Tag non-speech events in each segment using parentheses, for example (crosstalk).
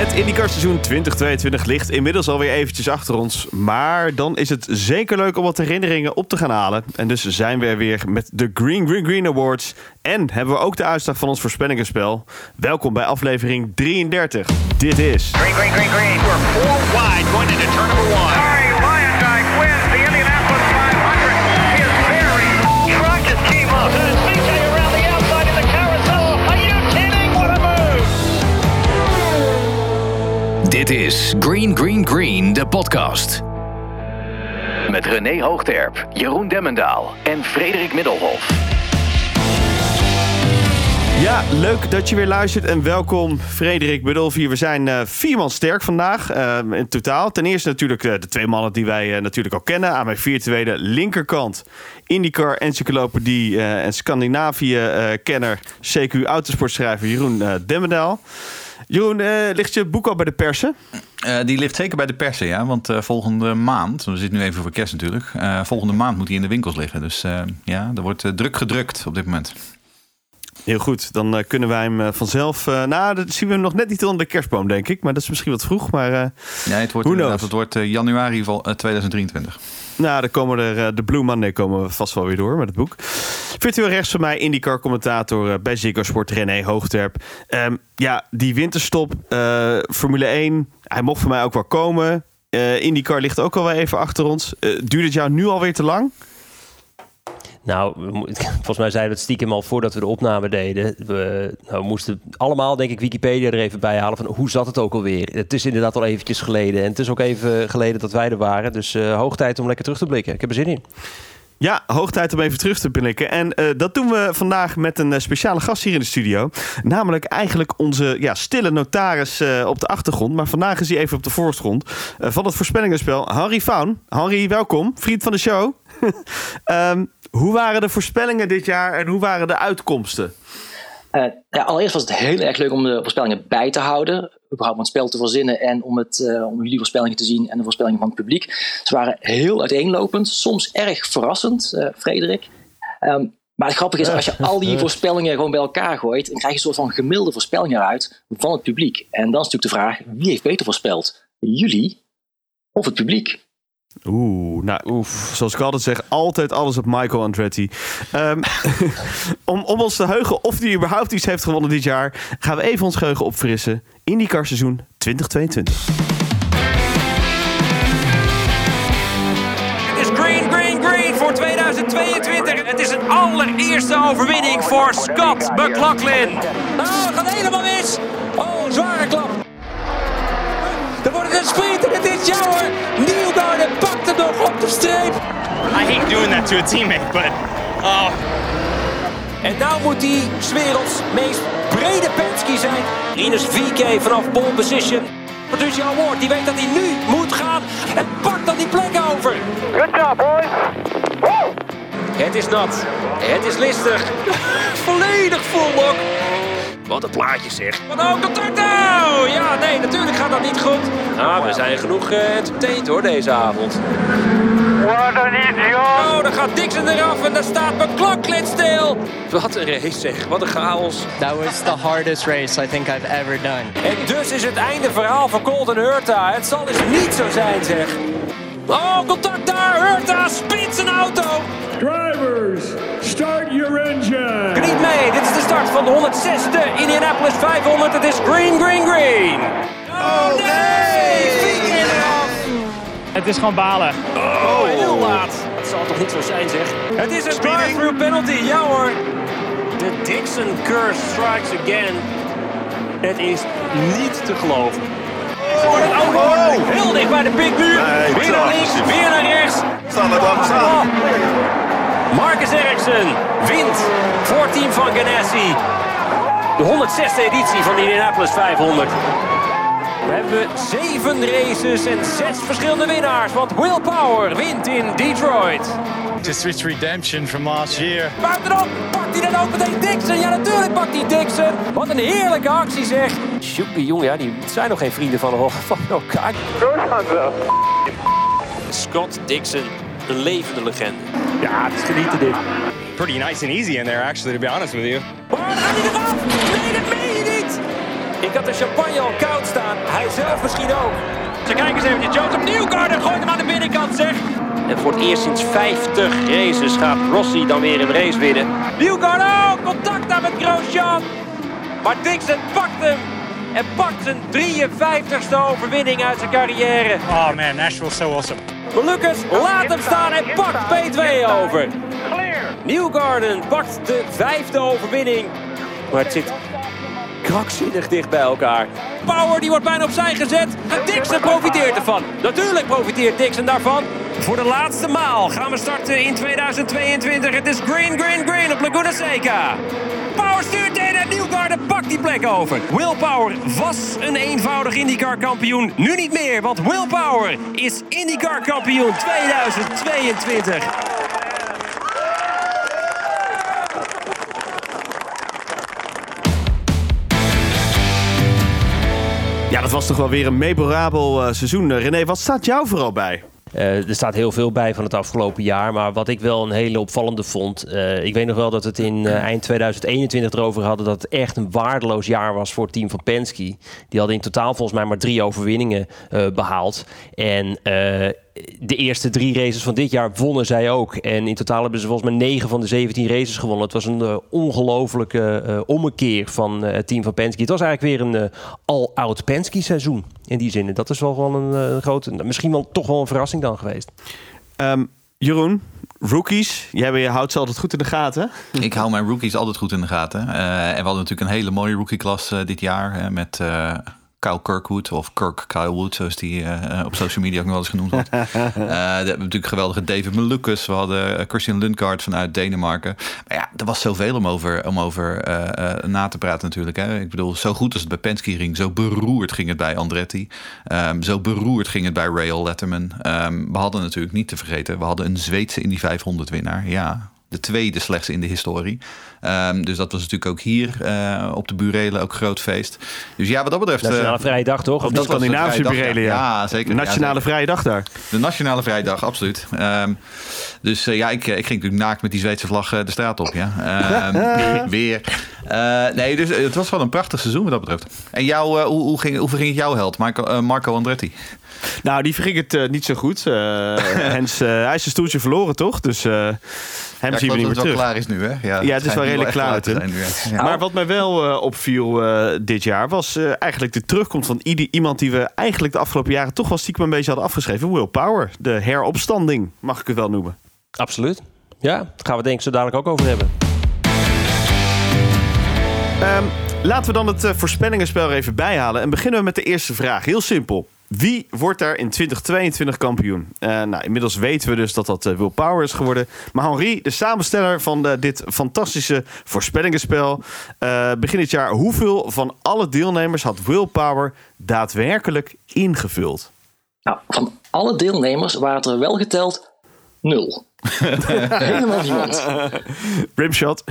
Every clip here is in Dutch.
Het IndyCar seizoen 2022 ligt inmiddels alweer eventjes achter ons. Maar dan is het zeker leuk om wat herinneringen op te gaan halen. En dus zijn we er weer met de Green Green Green Awards. En hebben we ook de uitslag van ons voorspellingenspel. Welkom bij aflevering 33. Dit is... Green, green, green, green. We're four wide going into turn one. Dit is Green Green Green, de podcast. Met René Hoogterp, Jeroen Demmendaal en Frederik Middelhof. Ja, leuk dat je weer luistert en welkom Frederik Budolf hier. We zijn eh, vier man sterk vandaag eh, in totaal. Ten eerste natuurlijk eh, de twee mannen die wij natuurlijk al kennen. Aan mijn virtuele linkerkant IndyCar Encyclopedie en Scandinavië-kenner CQ Autosportschrijver Jeroen Demmendaal. Jeroen, eh, ligt je boek al bij de persen? Eh, die ligt zeker bij de persen, ja. Want eh, volgende maand, we zitten nu even voor kerst natuurlijk. eh, volgende maand moet hij in de winkels liggen. Dus eh, ja, er wordt eh, druk gedrukt op dit moment. Heel goed, dan eh, kunnen wij hem eh, vanzelf... eh, nou, dat zien we hem nog net niet onder de kerstboom, denk ik. Maar dat is misschien wat vroeg, maar... eh, Ja, het wordt, het wordt eh, januari van eh, 2023. Nou, dan komen er eh, de Blue Monday komen we vast wel weer door met het boek. Virtueel rechts van mij IndyCar-commentator eh, bij Ziggo Sport René Hoogterp. Ehm, ja, die winterstop, eh, Formule 1, hij mocht voor mij ook wel komen. Eh IndyCar ligt ook al wel even achter ons. Eh, duurt het jou nu alweer te lang? Nou, (laughs) volgens mij zeiden we het stiekem al voordat we de opname deden. We, nou, moesten allemaal, denk ik, Wikipedia er even bij halen van hoe zat het ook alweer. Het is inderdaad al eventjes geleden. En het is ook even geleden dat wij er waren. Dus eh, hoog tijd om lekker terug te blikken. Ik heb er zin in. Ja, hoog tijd om even terug te blikken. En eh, dat doen we vandaag met een eh, speciale gast hier in de studio. Namelijk eigenlijk onze ja, stille notaris op de achtergrond. Maar vandaag is hij even op de voorgrond van het voorspellingenspel. Henry Faun. Henry, welkom. Vriend van de show. (laughs) Ehm, hoe waren de voorspellingen dit jaar en hoe waren de uitkomsten? Eh, ja, allereerst was het heel erg leuk om de voorspellingen bij te houden. Überhaupt om het spel te verzinnen en om, het, eh, om jullie voorspellingen te zien en de voorspellingen van het publiek. Ze waren heel uiteenlopend, soms erg verrassend, eh, Frederik. Ehm, maar het grappige is, als je al die (laughs) voorspellingen gewoon bij elkaar gooit, dan krijg je een soort van gemiddelde voorspelling eruit van het publiek. En dan is natuurlijk de vraag, wie heeft beter voorspeld? Jullie of het publiek? Oeh, nou, zoals ik altijd zeg, altijd alles op Michael Andretti. Ehm, (laughs) om, om ons te heugen of die überhaupt iets heeft gewonnen dit jaar, gaan we even ons geheugen opfrissen. IndyCar seizoen 2022. Het is green, green, green voor 2022. Het is een allereerste overwinning voor Scott McLaughlin. I hate doing that to a teammate, but oh, En nou moet hij 's werelds meest brede Penske zijn. Rinus VK vanaf pole position. Patricia Award, die weet dat hij nu moet gaan. En pakt dan die plek over. Good job, boys. Het is nat. Het is listig. (laughs) Volledig vol ook. Wat een plaatje zeg. Wat ook contact nou! Ja, nee, natuurlijk gaat dat niet goed. Ah, we zijn genoeg uh, entertained hoor deze avond. Oh, dan gaat Dixon eraf en daar staat McLaughlin stil. Wat een race zeg, wat een chaos. That was the hardest race I think I've ever done. En dus is het einde verhaal van Colton Hurta. Het zal dus niet zo zijn zeg. Oh, contact daar! Hurta spint zijn auto! Drivers, start your engine. Geniet mee, dit is de start van de 106e Indianapolis 500. Het is green, green, green. Oh nee! Het is gewoon balen. Oh, heel laat. Het zal toch niet zo zijn zeg. Het is een drive-through penalty, ja hoor. De Dixon curse strikes again. Het is niet te geloven. Oh, oh, heel dicht bij de pikmuur. weer naar links, weer naar rechts. Staan er dan, staan. Marcus Ericsson wint voor team van Ganassi. De 106e editie van de Indianapolis 500. We hebben zeven races en zes verschillende winnaars. Want Will Power wint in Detroit. To switch redemption from last year. Buitenop pakt hij dan ook meteen Dixon. Ja, natuurlijk pakt hij Dixon. Wat een heerlijke actie zeg. Sjoepie, jongen, ja, die zijn nog geen vrienden van, van elkaar. Scott Dixon, een levende legende. Ja, het is genieten dit. pretty nice and easy in there, actually, to be honest with you. Maar dan gaat hij eraf! Nee, Ik had de champagne al koud staan. Hij zelf misschien ook. Ze kijken eens eventjes. Joseph Newgarden gooit hem aan de binnenkant, zeg. En voor het eerst sinds 50 races gaat Rossi dan weer een race winnen. Newgarden, oh, contact daar met Grosjean. Maar Dixon pakt hem. En pakt zijn 53ste overwinning uit zijn carrière. Oh man, Nashville's so awesome. Lucas laat hem staan en pakt P2 over. Newgarden pakt de vijfde overwinning. Maar het zit krankzinnig dicht bij elkaar. Power die wordt bijna opzij gezet. En Dixon profiteert ervan. Natuurlijk profiteert Dixon daarvan. Voor de laatste maal gaan we starten in 2022. Het is green, green, green op Laguna Seca. Power stuurt in en Newgarden pakt die plek over. Will Power was een eenvoudig IndyCar kampioen. Nu niet meer, want Will Power is IndyCar kampioen 2022. Ja, dat was toch wel weer een memorabel eh, seizoen. Eh, René, wat staat jou vooral bij? Eh, er staat heel veel bij van het afgelopen jaar. Maar wat ik wel een hele opvallende vond. ik weet nog wel dat het in eind 2021 erover hadden. dat het echt een waardeloos jaar was voor het team van Penske. Die hadden in totaal volgens mij maar drie overwinningen eh, behaald. En de eerste drie races van dit jaar wonnen zij ook. En in totaal hebben ze volgens mij 9 van de 17 races gewonnen. Het was een eh, ongelofelijke eh, ommekeer van eh, het team van Penske. Het was eigenlijk weer een eh, all-out Penske seizoen. In die zin. En dat is wel gewoon een grote, misschien wel toch wel een verrassing dan geweest. Ehm, Jeroen, rookies. Jij houdt ze altijd goed in de gaten. (laughs) Ik hou mijn rookies altijd goed in de gaten. Eh, en we hadden natuurlijk een hele mooie rookieklas dit jaar. met eh, Kyle Kirkwood of Kirk Kyle Wood, zoals die eh, op social media ook nog wel eens genoemd wordt. (laughs) Eh, we hebben natuurlijk geweldige David Malukas. We hadden eh, Christian Lundgaard vanuit Denemarken. Maar ja, er was zoveel om over, om over eh, eh, na te praten natuurlijk. Hè. Ik bedoel, zo goed als het bij Penske ging, zo beroerd ging het bij Andretti. Ehm, zo beroerd ging het bij Rail Letterman. Ehm, we hadden natuurlijk niet te vergeten, we hadden een Zweedse Indy 500 winnaar. Ja, de tweede slechtste in de historie. Ehm, dus dat was natuurlijk ook hier eh, op de Burelen ook groot feest. Dus ja, wat dat betreft... eh, Nationale Vrije Dag, toch? Of Op de Scandinavische vrije dag, Burelen, ja. ja. zeker. De Ja, Nationale zeker. Vrije Dag daar. De Nationale Vrijdag, absoluut. Ehm, dus eh, ja, ik, ik ging natuurlijk naakt met die Zweedse vlag eh, de straat op. Ja. Ehm, (laughs) weer. Eh, nee, dus het was wel een prachtig seizoen wat dat betreft. En jou, eh, hoe, hoe, ging, hoe verging het jouw held, Marco, eh, Marco Andretti? Nou, die verging het eh, niet zo goed. Eh (laughs) Hens, eh, hij is zijn stoeltje verloren, toch? Dus eh, hem Ja, zien we niet dat meer het wel terug. klaar is nu, hè? Ja, het is wel redelijk klaar zijn. Ja. Maar wat mij wel eh, opviel eh, dit jaar was eh, eigenlijk de terugkomst van ieder- iemand die we eigenlijk de afgelopen jaren toch wel stiekem een beetje hadden afgeschreven. Will Power. De heropstanding, mag ik het wel noemen. Absoluut. Ja, daar gaan we het denk ik zo dadelijk ook over hebben. Ehm, laten we dan het eh, voorspellingenspel er even bijhalen. En beginnen we met de eerste vraag. Heel simpel. Wie wordt er in 2022 kampioen? Eh, nou, inmiddels weten we dus dat dat eh, Will Power is geworden. Maar Henri, de samensteller van dit fantastische voorspellingenspel... begin dit jaar, hoeveel van alle deelnemers had Will Power daadwerkelijk ingevuld? Nou, van alle deelnemers waren het er wel geteld nul. (laughs) Helemaal niemand. (laughs) Rimshot.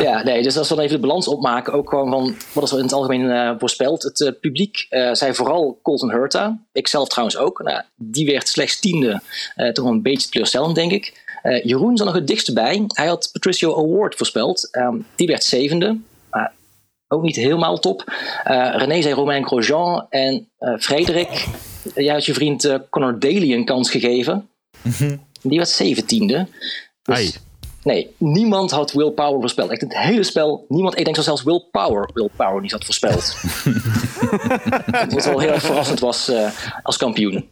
Ja, nee, dus als we dan even de balans opmaken, ook gewoon van wat is er in het algemeen eh, voorspeld. Het eh, publiek eh, zei vooral Colton Hurta. Ik zelf trouwens ook. Nou, die werd slechts tiende. Eh, toch een beetje teleurstellend, denk ik. Eh, Jeroen zat nog het dichtst bij. Hij had Patricio Award voorspeld. Ehm, die werd zevende. Maar ook niet helemaal top. Eh, René zei Romain Grosjean. En eh, Frederik, jij had je vriend Conor Daly een kans gegeven. Die werd zeventiende. Dus. Nee, niemand had Will Power voorspeld. Echt het hele spel. Niemand, ik denk dat zelfs Will Power Will Power niet had voorspeld. (laughs) Wat wel heel erg verrassend was eh, als kampioen.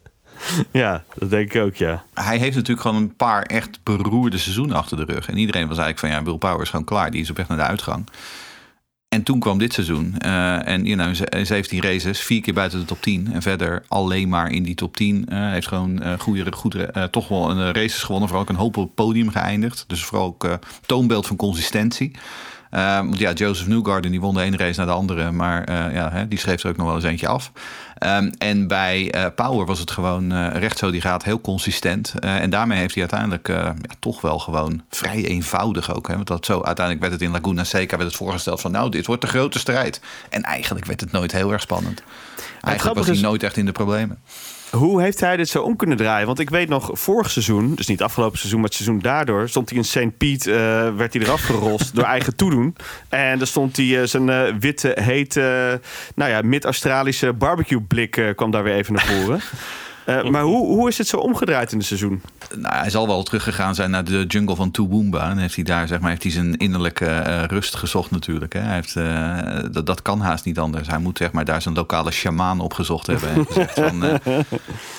Ja, dat denk ik ook, ja. Hij heeft natuurlijk gewoon een paar echt beroerde seizoenen achter de rug. En iedereen was eigenlijk van, ja, Will Power is gewoon klaar. Die is op weg naar de uitgang. En toen kwam dit seizoen. eh, en you know, ze- 17 races, vier keer buiten de top 10. En verder alleen maar in die top 10. Eh, heeft gewoon eh goede, goede, eh, toch wel een eh, races gewonnen. Vooral ook een hoop op het podium geëindigd. Dus vooral ook eh, toonbeeld van consistentie. Eh, want ja, Joseph Newgarden die won de ene race naar de andere. Maar eh, ja, hè, die schreef er ook nog wel eens eentje af. Ehm, en bij eh, Power was het gewoon eh, recht zo die gaat, heel consistent. En daarmee heeft hij uiteindelijk ja, toch wel gewoon vrij eenvoudig ook. Hè? Want dat zo, uiteindelijk werd het in Laguna Seca werd het voorgesteld van... nou, dit wordt de grote strijd. En eigenlijk werd het nooit heel erg spannend. Eigenlijk was hij is- nooit echt in de problemen. Hoe heeft hij dit zo om kunnen draaien? Want ik weet nog, vorig seizoen, dus niet afgelopen seizoen, maar het seizoen daardoor, stond hij in St. Piet, eh, werd hij eraf gerost door eigen toedoen. En dan stond hij eh, zijn eh, witte, hete, nou ja, mid-Australische barbecue blik kwam daar weer even naar voren. Eh, maar hoe, hoe is het zo omgedraaid in het seizoen? Nou, hij zal wel teruggegaan zijn naar de jungle van Toowoomba. En heeft hij daar zeg maar, heeft hij zijn innerlijke eh, rust gezocht natuurlijk. Hè. Hij heeft, eh, dat, dat kan haast niet anders. Hij moet zeg maar, daar zijn lokale shamaan opgezocht hebben. En gezegd van, (laughs)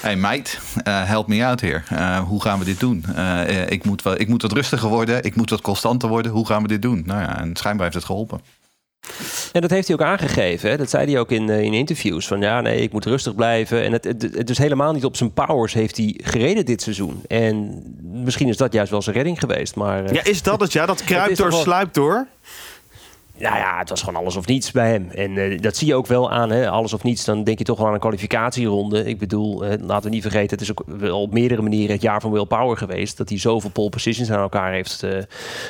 hey meid, help me out hier. Hoe gaan we dit doen? Ik, moet wel, ik moet wat rustiger worden. Ik moet wat constanter worden. Hoe gaan we dit doen? Nou ja, en schijnbaar heeft het geholpen. En dat heeft hij ook aangegeven. Hè? Dat zei hij ook in, eh, in interviews. Van ja, nee, ik moet rustig blijven. En het, het, het dus helemaal niet op zijn powers heeft hij gereden dit seizoen. En misschien is dat juist wel zijn redding geweest. Maar, eh, Ja, is dat het? Ja, dat (laughs) kruipt door, wel- sluipt door. Nou ja, het was gewoon alles of niets bij hem. En eh, dat zie je ook wel aan, hè? alles of niets. Dan denk je toch wel aan een kwalificatieronde. Ik bedoel, eh, laten we niet vergeten... het is ook wel op meerdere manieren het jaar van Will Power geweest... dat hij zoveel pole positions aan elkaar heeft eh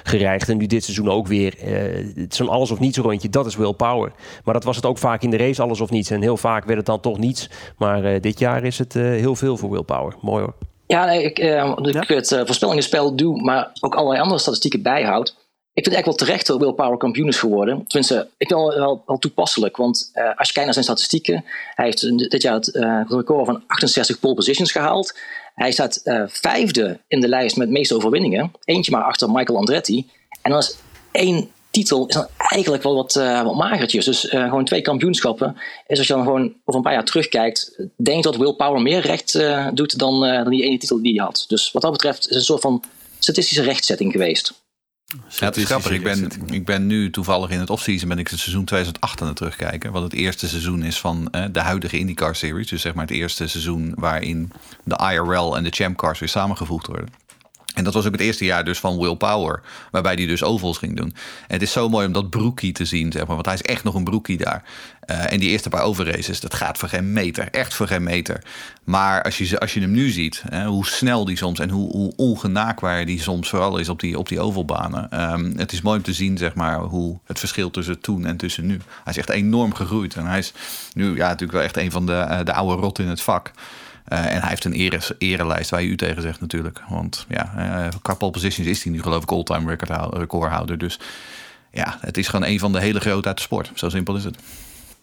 gereikt. En nu dit seizoen ook weer. eh, Zo'n alles of niets rondje, dat is Will Power. Maar dat was het ook vaak in de race, alles of niets. En heel vaak werd het dan toch niets. Maar eh, dit jaar is het eh, heel veel voor Will Power. Mooi hoor. Ja, nee, ik, eh, ik het uh, voorspellingenspel doe, maar ook allerlei andere statistieken bijhoud. Ik vind het eigenlijk wel terecht dat Will Power kampioen is geworden. Tenminste, ik vind het wel, wel, toepasselijk. Want uh, als je kijkt naar zijn statistieken, hij heeft dit jaar het uh, record van 68 pole positions gehaald. Hij staat uh, vijfde in de lijst met de meeste overwinningen. Eentje maar achter Michael Andretti. En dan is één titel is eigenlijk wel wat, wat magertjes. Dus gewoon twee kampioenschappen. Is als je dan gewoon over een paar jaar terugkijkt, denk dat Will Power meer recht doet dan, dan die ene titel die hij had. Dus wat dat betreft is het een soort van statistische rechtzetting geweest. Ja, het is grappig. Ik ben, ik ben nu toevallig in het offseason ben ik het seizoen 2008 aan het terugkijken. Wat het eerste seizoen is van uh, de huidige IndyCar Series. Dus zeg maar het eerste seizoen waarin de IRL en de Champ Cars weer samengevoegd worden. En dat was ook het eerste jaar dus van Will Power, waarbij hij dus ovals ging doen. En het is zo mooi om dat broekie te zien, zeg maar, want hij is echt nog een broekie daar. Uh, en die eerste paar overraces, dat gaat voor geen meter, echt voor geen meter. Maar als je, als je hem nu ziet, hè, hoe snel die soms en hoe, hoe ongenaakbaar die soms vooral is op die, op die ovalbanen. Um, het is mooi om te zien, zeg maar, hoe het verschil tussen toen en tussen nu. Hij is echt enorm gegroeid. En hij is nu ja, natuurlijk wel echt een van de, uh, de oude rot in het vak. Uh, en hij heeft een ere, erelijst waar je u tegen zegt natuurlijk. Want ja, uh, qua pole positions is hij nu geloof ik all-time record, recordhouder. Dus ja, het is gewoon een van de hele grote uit de sport. Zo simpel is het.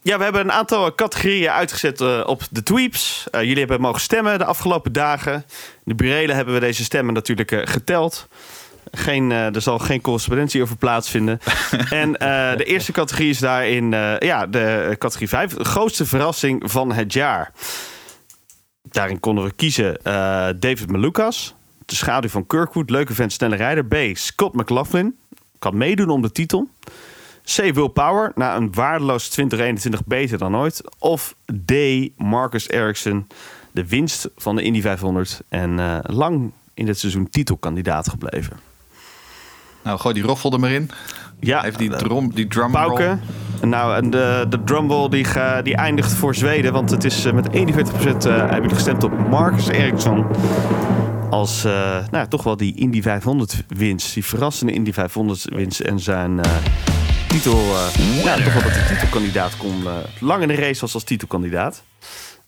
Ja, we hebben een aantal categorieën uitgezet uh, op de tweeps. jullie hebben mogen stemmen de afgelopen dagen. De burelen hebben we deze stemmen natuurlijk geteld. Geen, er zal geen correspondentie over plaatsvinden. (laughs) en de eerste categorie is daarin ja, de categorie 5. De grootste verrassing van het jaar. Daarin konden we kiezen uh, David Malukas, de schaduw van Kirkwood, leuke vent, snelle rijder. B. Scott McLaughlin, kan meedoen om de titel. C. Will Power, na een waardeloos 2021 beter dan ooit. Of D. Marcus Ericsson, de winst van de Indy 500 en uh, lang in dit seizoen titelkandidaat gebleven. Nou, gooi die roffel er maar in. Ja, even die, drum, die Pauke. Nou, en de, de drumroll die, ga, die eindigt voor Zweden. Want het is uh, met 41% uh, hebben jullie gestemd op Marcus Eriksson. Als uh, nou, toch wel die Indy 500 winst. Die verrassende Indy 500 winst. En zijn uh, titel. ja, toch wel dat hij titelkandidaat kon. lang in de race was als titelkandidaat.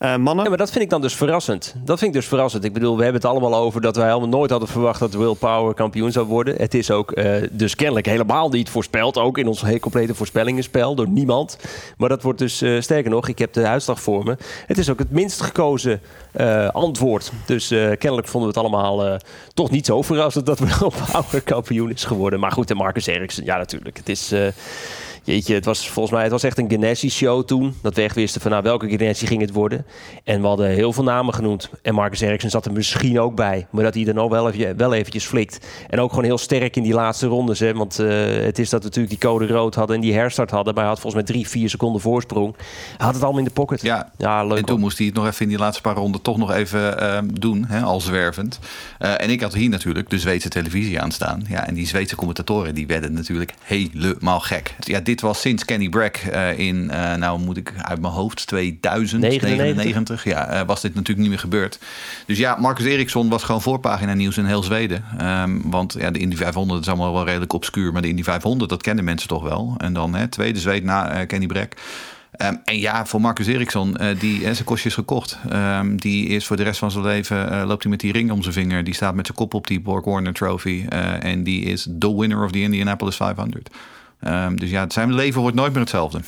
Uh, mannen. Maar dat vind ik dan dus verrassend. Dat vind ik dus verrassend. Ik bedoel, we hebben het allemaal over dat wij helemaal nooit hadden verwacht dat Will Power kampioen zou worden. Het is ook uh, dus kennelijk helemaal niet voorspeld. Ook in ons heel complete voorspellingenspel door niemand. Maar dat wordt dus, uh, sterker nog, ik heb de uitslag voor me. Het is ook het minst gekozen antwoord. Dus kennelijk vonden we het allemaal toch niet zo verrassend dat (laughs) Will Power kampioen is geworden. Maar goed, en Marcus Ericsson, ja natuurlijk. Het is... Jeetje, het was volgens mij het was echt een Ganassi-show toen. Dat we echt wisten van nou, welke Ganassi ging het worden. En we hadden heel veel namen genoemd. En Marcus Ericsson zat er misschien ook bij. Maar dat hij er nog wel, even, wel eventjes flikt. En ook gewoon heel sterk in die laatste rondes. Hè? Want uh, het is dat we natuurlijk die code rood hadden en die herstart hadden. Maar hij had volgens mij drie, vier seconden voorsprong. Hij had het allemaal in de pocket. Ja, ja leuk. En toen moest hij het nog even in die laatste paar ronden toch nog even uh, doen. Hè, al zwervend. Uh, en ik had hier natuurlijk de Zweedse televisie aan staan. Ja, en die Zweedse commentatoren die werden natuurlijk helemaal gek. Ja, dit was sinds Kenny Bragg uh, in, uh, nou moet ik uit mijn hoofd, 2099, ja, uh, was dit natuurlijk niet meer gebeurd. Dus ja, Marcus Eriksson was gewoon voorpagina nieuws in heel Zweden. Um, want ja, de Indy 500 is allemaal wel redelijk obscuur, maar de Indy 500, dat kennen mensen toch wel. En dan hè, tweede Zweed na Kenny Bragg. Ehm, en ja, voor Marcus Eriksson, eh, die zijn kostje is gekocht. Ehm, die is voor de rest van zijn leven, eh, loopt hij met die ring om zijn vinger. Die staat met zijn kop op die Borg Warner Trophy. eh, en die is de winner of the Indianapolis 500. Ehm, dus ja, zijn leven wordt nooit meer hetzelfde.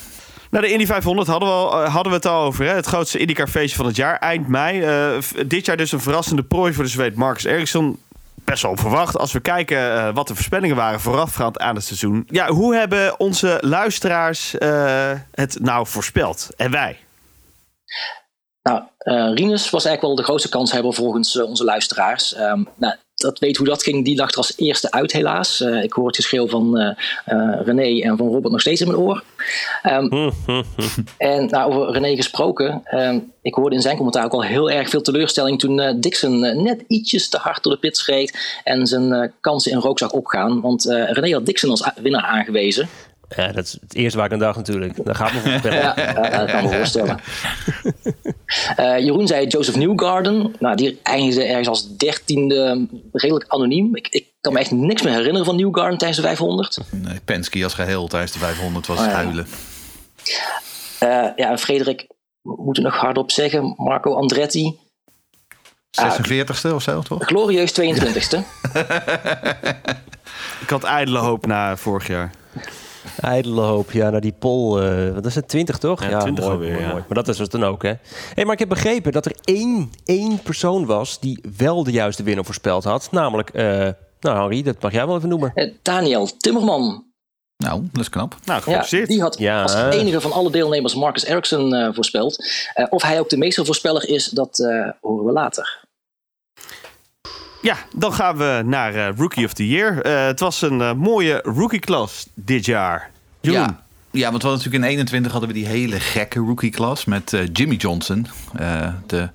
Nou, de Indy 500 hadden we, al, eh, hadden we het al over. Hè? Het grootste IndyCar feestje van het jaar, eind mei. Eh, dit jaar dus een verrassende prooi voor de Zweed Marcus Ericsson. Best wel onverwacht. Als we kijken eh, wat de voorspellingen waren voorafgaand aan het seizoen. Ja, hoe hebben onze luisteraars eh, het nou voorspeld? En wij? Nou, eh Rinus was eigenlijk wel de grootste kanshebber volgens eh, onze luisteraars. Ehm, nou, dat weet hoe dat ging, die lag er als eerste uit helaas. Eh, ik hoor het geschreeuw van eh, eh, René en van Robert nog steeds in mijn oor. Ehm, (laughs) en nou, over René gesproken, ehm, ik hoorde in zijn commentaar ook al heel erg veel teleurstelling toen Dixon net ietsjes te hard door de pits reed en zijn kansen in rook zag opgaan. Want René had Dixon als winnaar aangewezen. Ja, dat is het eerste waar ik aan dacht natuurlijk. Daar gaat me voorspellen. Ja, ja, dat kan me voorstellen. (laughs) Eh, Jeroen zei Joseph Newgarden. Nou, die eindigde ergens als dertiende, redelijk anoniem. Ik, ik kan me echt niks meer herinneren van Newgarden tijdens de 500. Nee, Penske als geheel tijdens de 500 was Oh ja. huilen. Eh, ja, en Frederik, moet ik nog hardop zeggen, Marco Andretti. 46ste of zo, toch? Glorieus 22ste. (laughs) Ik had ijdele hoop na vorig jaar. Ijdele hoop, ja, naar die pol. eh wat is het, 20 toch? Ja, 20 mooi, alweer, mooi, ja. mooi. Maar dat is het dan ook, hè? Hey, maar ik heb begrepen dat er één, één persoon was die wel de juiste winnaar voorspeld had. Namelijk, eh, nou Henri, dat mag jij wel even noemen. Eh, Daniel Timmerman. Nou, dat is knap. Nou, Ja, gefeliciteerd. die had Ja. als enige van alle deelnemers Marcus Ericsson eh, voorspeld. Eh, of hij ook de meestervoorspeller is, dat eh, horen we later. Ja, dan gaan we naar eh, Rookie of the Year. Eh, het was een eh, mooie rookie-klas dit jaar. Jeroen. Ja. Ja, want we hadden natuurlijk in 21 hadden we die hele gekke rookie-klas met Jimmy Johnson. de,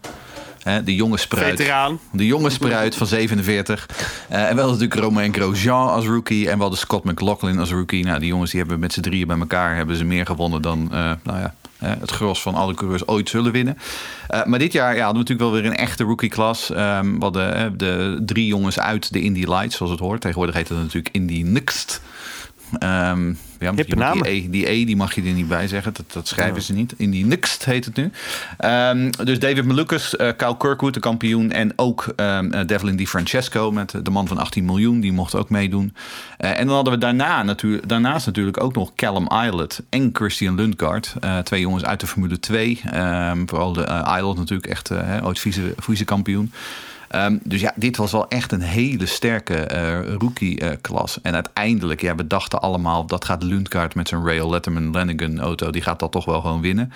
de jonge spruit. Veteraan. De jonge spruit van 47. Eh, en we hadden natuurlijk Romain Grosjean als rookie. En we hadden Scott McLaughlin als rookie. Nou, die jongens die hebben met z'n drieën bij elkaar hebben ze meer gewonnen dan nou ja, het gros van alle coureurs ooit zullen winnen. Eh, maar dit jaar ja, hadden we natuurlijk wel weer een echte rookie-klas. Ehm, we hadden de drie jongens uit de Indy Lights, zoals het hoort. Tegenwoordig heet het natuurlijk Indy Next. Ehm ja, Hippe. Die, e, die E die mag je er niet bij zeggen. Dat, dat schrijven ze niet. In die Next heet het nu. Ehm, dus David Malukas, eh Kyle Kirkwood, de kampioen. En ook ehm eh, Devlin Di Francesco met de man van 18 miljoen. Die mocht ook meedoen. Eh, en dan hadden we daarna natuur, daarnaast natuurlijk ook nog Callum Islet en Christian Lundgaard. Eh, twee jongens uit de Formule 2. Ehm, vooral de uh, Islet natuurlijk echt eh, ooit vice, vice kampioen. Ehm, dus ja, dit was wel echt een hele sterke eh, rookie-klas. en uiteindelijk, ja, we dachten allemaal... dat gaat Lundgaard met zijn Rail Letterman Lanigan auto... die gaat dat toch wel gewoon winnen.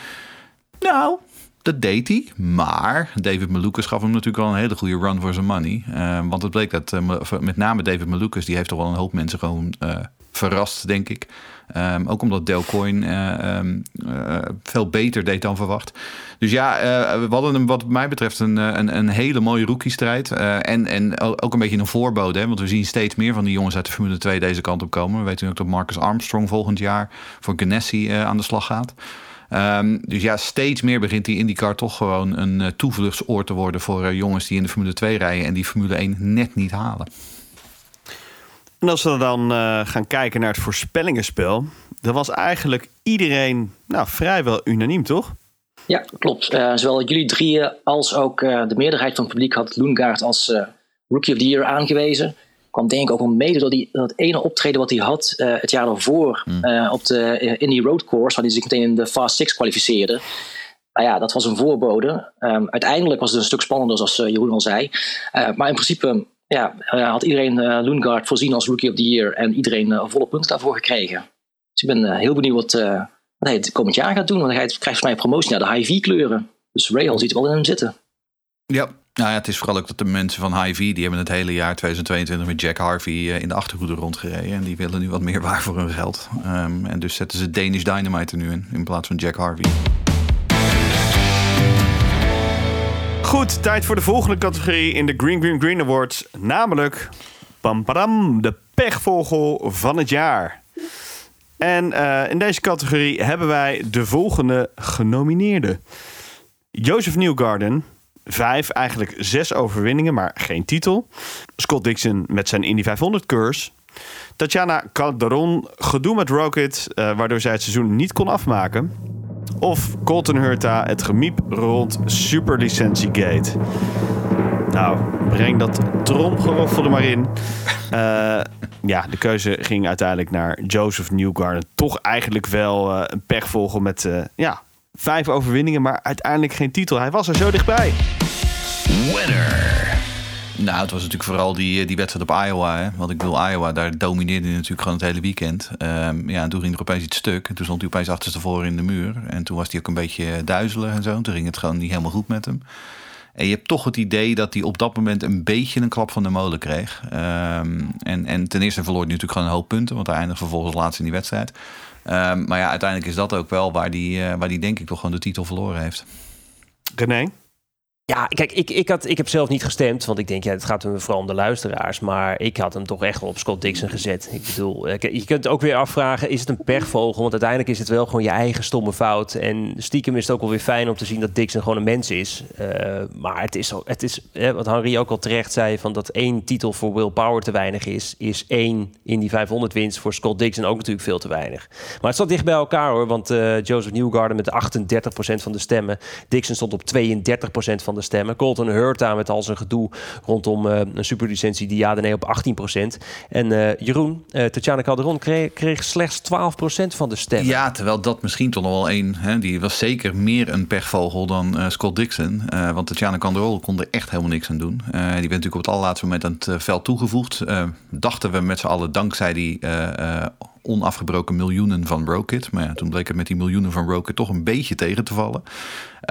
Nou, dat deed hij. Maar David Malukas gaf hem natuurlijk wel een hele goede run voor zijn money. Ehm, want het bleek dat eh, met name David Malukas... die heeft toch wel een hoop mensen gewoon eh, verrast, denk ik. Ehm, ook omdat Del Coyne eh, ehm, eh, veel beter deed dan verwacht. Dus ja, eh, we hadden hem wat mij betreft een, een, een hele mooie rookie-strijd. En, en ook een beetje een voorbode. Hè? Want we zien steeds meer van die jongens uit de Formule 2 deze kant op komen. We weten ook dat Marcus Armstrong volgend jaar voor Ganassi aan de slag gaat. Um, dus ja, steeds meer begint die IndyCar toch gewoon een uh, toevluchtsoord te worden voor jongens die in de Formule 2 rijden en die Formule 1 net niet halen. En als we dan uh, gaan kijken naar het voorspellingenspel, dan was eigenlijk iedereen nou, vrijwel unaniem, toch? Ja, klopt. Uh, zowel jullie drieën als ook uh, de meerderheid van het publiek had Loengaard als uh, Rookie of the Year aangewezen. Kwam denk ik ook wel mede door die, dat ene optreden wat hij had uh, het jaar daarvoor mm. op de Indy Road Course, waar hij zich meteen in de Fast Six kwalificeerde. Nou ja, dat was een voorbode. Um, uiteindelijk was het een stuk spannender, zoals Jeroen al zei. maar in principe ja, had iedereen uh, voorzien als Rookie of the Year en iedereen uh, volle punten daarvoor gekregen. Dus ik ben heel benieuwd wat, hij het komend jaar gaat doen. Want hij krijgt volgens mij promotie naar de High V-kleuren. Dus Rahal ziet wel in hem zitten. Ja. Nou ja, het is vooral ook dat de mensen van High V... die hebben het hele jaar 2022 met Jack Harvey in de achterhoede rondgereden. En die willen nu wat meer waar voor hun geld. Um, en dus zetten ze Danish Dynamite er nu in, in plaats van Jack Harvey. Goed, tijd voor de volgende categorie in de Green Green Green Awards. Namelijk, pam, padam, de pechvogel van het jaar. En uh, in deze categorie hebben wij de volgende genomineerden. Joseph Newgarden, vijf, eigenlijk zes overwinningen, maar geen titel. Scott Dixon met zijn Indy 500 curse. Tatjana Calderon, gedoe met Rocket, uh, waardoor zij het seizoen niet kon afmaken. Of Colton Hurta het gemiep rond Superlicentiegate? Nou, breng dat tromgeroffel er maar in. (laughs) Eh, ja, de keuze ging uiteindelijk naar Joseph Newgarden. Toch eigenlijk wel eh, een pechvogel met eh, ja, vijf overwinningen, maar uiteindelijk geen titel. Hij was er zo dichtbij. Winner. Nou, het was natuurlijk vooral die, die wedstrijd op Iowa. Hè? Want ik bedoel, Iowa, daar domineerde hij natuurlijk gewoon het hele weekend. Ehm, ja, en toen ging er opeens iets stuk. En toen stond hij opeens achterstevoren in de muur. En toen was hij ook een beetje duizelig en zo. Toen ging het gewoon niet helemaal goed met hem. En je hebt toch het idee dat hij op dat moment een beetje een klap van de molen kreeg. Ehm, en, en ten eerste verloor hij natuurlijk gewoon een hoop punten. Want hij eindigde vervolgens laatst in die wedstrijd. Ehm, maar ja, uiteindelijk is dat ook wel waar die, eh, waar die denk ik toch gewoon de titel verloren heeft. René? Ja, kijk, ik, ik, had, ik heb zelf niet gestemd, want ik denk, ja, het gaat hem vooral om de luisteraars. Maar ik had hem toch echt wel op Scott Dixon gezet. Ik bedoel, eh, je kunt ook weer afvragen, is het een pechvogel? Want uiteindelijk is het wel gewoon je eigen stomme fout. En stiekem is het ook wel weer fijn om te zien dat Dixon gewoon een mens is. Uh, maar het is, het is wat Henry ook al terecht zei, van dat één titel voor Will Power te weinig is, is één in die 500 winst voor Scott Dixon ook natuurlijk veel te weinig. Maar het zat dicht bij elkaar hoor, want uh, Joseph Newgarden met 38% van de stemmen. Dixon stond op 32% van de stemmen. Colton Hurta met al zijn gedoe rondom uh, een superlicentie die ja nee op 18%. En uh, Jeroen, uh, Tatjana Calderon kreeg, kreeg slechts 12% van de stemmen. Ja, terwijl dat misschien toch nog wel één... Die was zeker meer een pechvogel dan Scott Dixon. want Tatjana Calderon kon er echt helemaal niks aan doen. die werd natuurlijk op het allerlaatste moment aan het veld toegevoegd. dachten we met z'n allen dankzij die onafgebroken miljoenen van Rocket. Maar ja, toen bleek het met die miljoenen van Rocket toch een beetje tegen te vallen.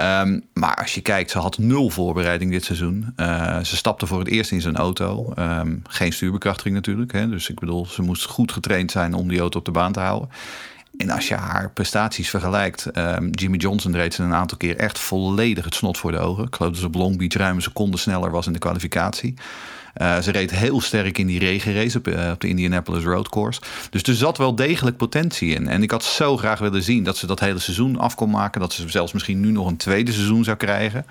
Um, maar als je kijkt, ze had nul voorbereiding dit seizoen. Uh, ze stapte voor het eerst in zijn auto. Um, geen stuurbekrachtiging natuurlijk. Hè? Dus ik bedoel, ze moest goed getraind zijn om die auto op de baan te houden. En als je haar prestaties vergelijkt, um, Jimmy Johnson reed ze een aantal keer echt volledig het snot voor de ogen. Ik geloof dat ze op Beach ruim een seconde sneller was in de kwalificatie. Uh, ze reed heel sterk in die regenrace op, uh, op, de Indianapolis Road Course. Dus er zat wel degelijk potentie in. En ik had zo graag willen zien dat ze dat hele seizoen af kon maken. Dat ze zelfs misschien nu nog een tweede seizoen zou krijgen.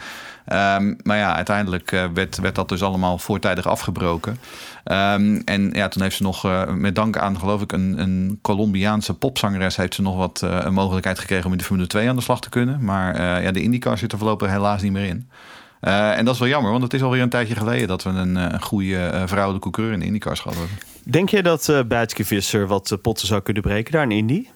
Um, maar ja, uiteindelijk uh, werd, werd, dat dus allemaal voortijdig afgebroken. Um, en ja, toen heeft ze nog met dank aan, geloof ik, een, een Colombiaanse popzangeres... heeft ze nog wat een mogelijkheid gekregen om in de Formule 2 aan de slag te kunnen. Maar ja, de IndyCar zit er voorlopig helaas niet meer in. Uh, en dat is wel jammer, want het is alweer een tijdje geleden dat we een, een goede uh, vrouwelijke coureur in de IndyCars gehad hebben. Denk je dat uh, Visser wat potten zou kunnen breken daar in Indy?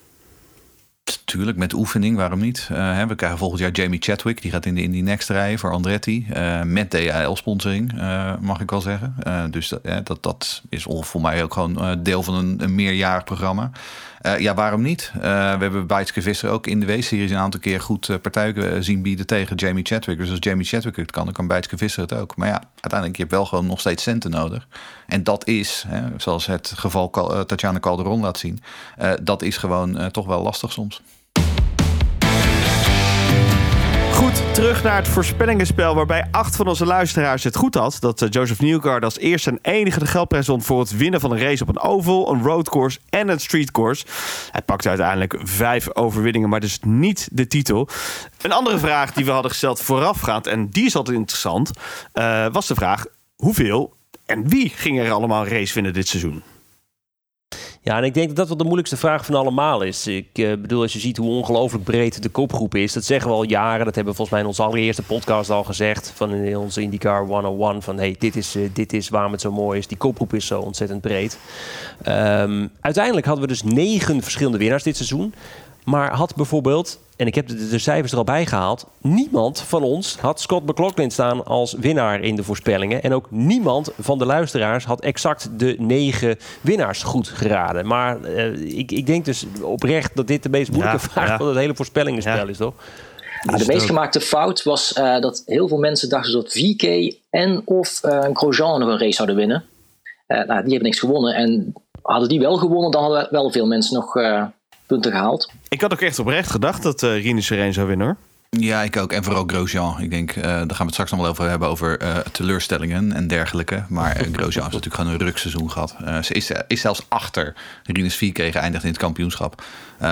Tuurlijk, met oefening, waarom niet? Uh, we krijgen volgend jaar Jamie Chadwick, die gaat in de Indy Next rijden voor Andretti. Uh, met DHL-sponsoring, uh, mag ik wel zeggen. dus dat, dat, dat is voor mij ook gewoon deel van een, een meerjarig programma. Ja, waarom niet? We hebben Bijtske Visser ook in de W-series een aantal keer goed partijen zien bieden tegen Jamie Chadwick. Dus als Jamie Chadwick het kan, dan kan Bijtske Visser het ook. Maar ja, uiteindelijk je hebt wel gewoon nog steeds centen nodig. En dat is, hè, zoals het geval Tatjana Calderon laat zien, dat is gewoon toch wel lastig soms. Goed, terug naar het voorspellingenspel waarbij acht van onze luisteraars het goed had. Dat uh, Joseph Newgard als eerste en enige de geldprijs won voor het winnen van een race op een oval, een roadcourse en een streetcourse. Hij pakte uiteindelijk vijf overwinningen, maar dus niet de titel. Een andere vraag die we hadden gesteld voorafgaand, en die is altijd interessant, uh, was de vraag hoeveel en wie ging er allemaal race winnen dit seizoen? Ja, en ik denk dat dat wel de moeilijkste vraag van allemaal is. Ik uh, bedoel, als je ziet hoe ongelooflijk breed de kopgroep is, dat zeggen we al jaren. Dat hebben we volgens mij in onze allereerste podcast al gezegd. Van in onze IndyCar 101. Van hey, dit is, uh, dit is waarom het zo mooi is. Die kopgroep is zo ontzettend breed. Um, uiteindelijk hadden we dus negen verschillende winnaars dit seizoen. Maar had bijvoorbeeld, en ik heb de, de, cijfers er al bij gehaald... niemand van ons had Scott McLaughlin staan als winnaar in de voorspellingen. En ook niemand van de luisteraars had exact de negen winnaars goed geraden. Maar uh, ik, ik denk dus oprecht dat dit de meest moeilijke ja, vraag ja. van het hele voorspellingenspel ja. is, toch? Ja, de meest gemaakte fout was uh, dat heel veel mensen dachten dat VK en of uh, Grosjean nog een race zouden winnen. nou, die hebben niks gewonnen. En hadden die wel gewonnen, dan hadden wel veel mensen nog punten gehaald. Ik had ook echt oprecht gedacht dat uh, Rini Sereen zou winnen hoor. Ja, ik ook. En vooral Grosjean. Ik denk, uh, daar gaan we het straks nog wel over hebben, over uh, teleurstellingen en dergelijke. Maar uh, Grosjean (laughs) heeft natuurlijk gewoon een rukseizoen gehad. ze is, is zelfs achter Rinus Vieke geëindigd in het kampioenschap.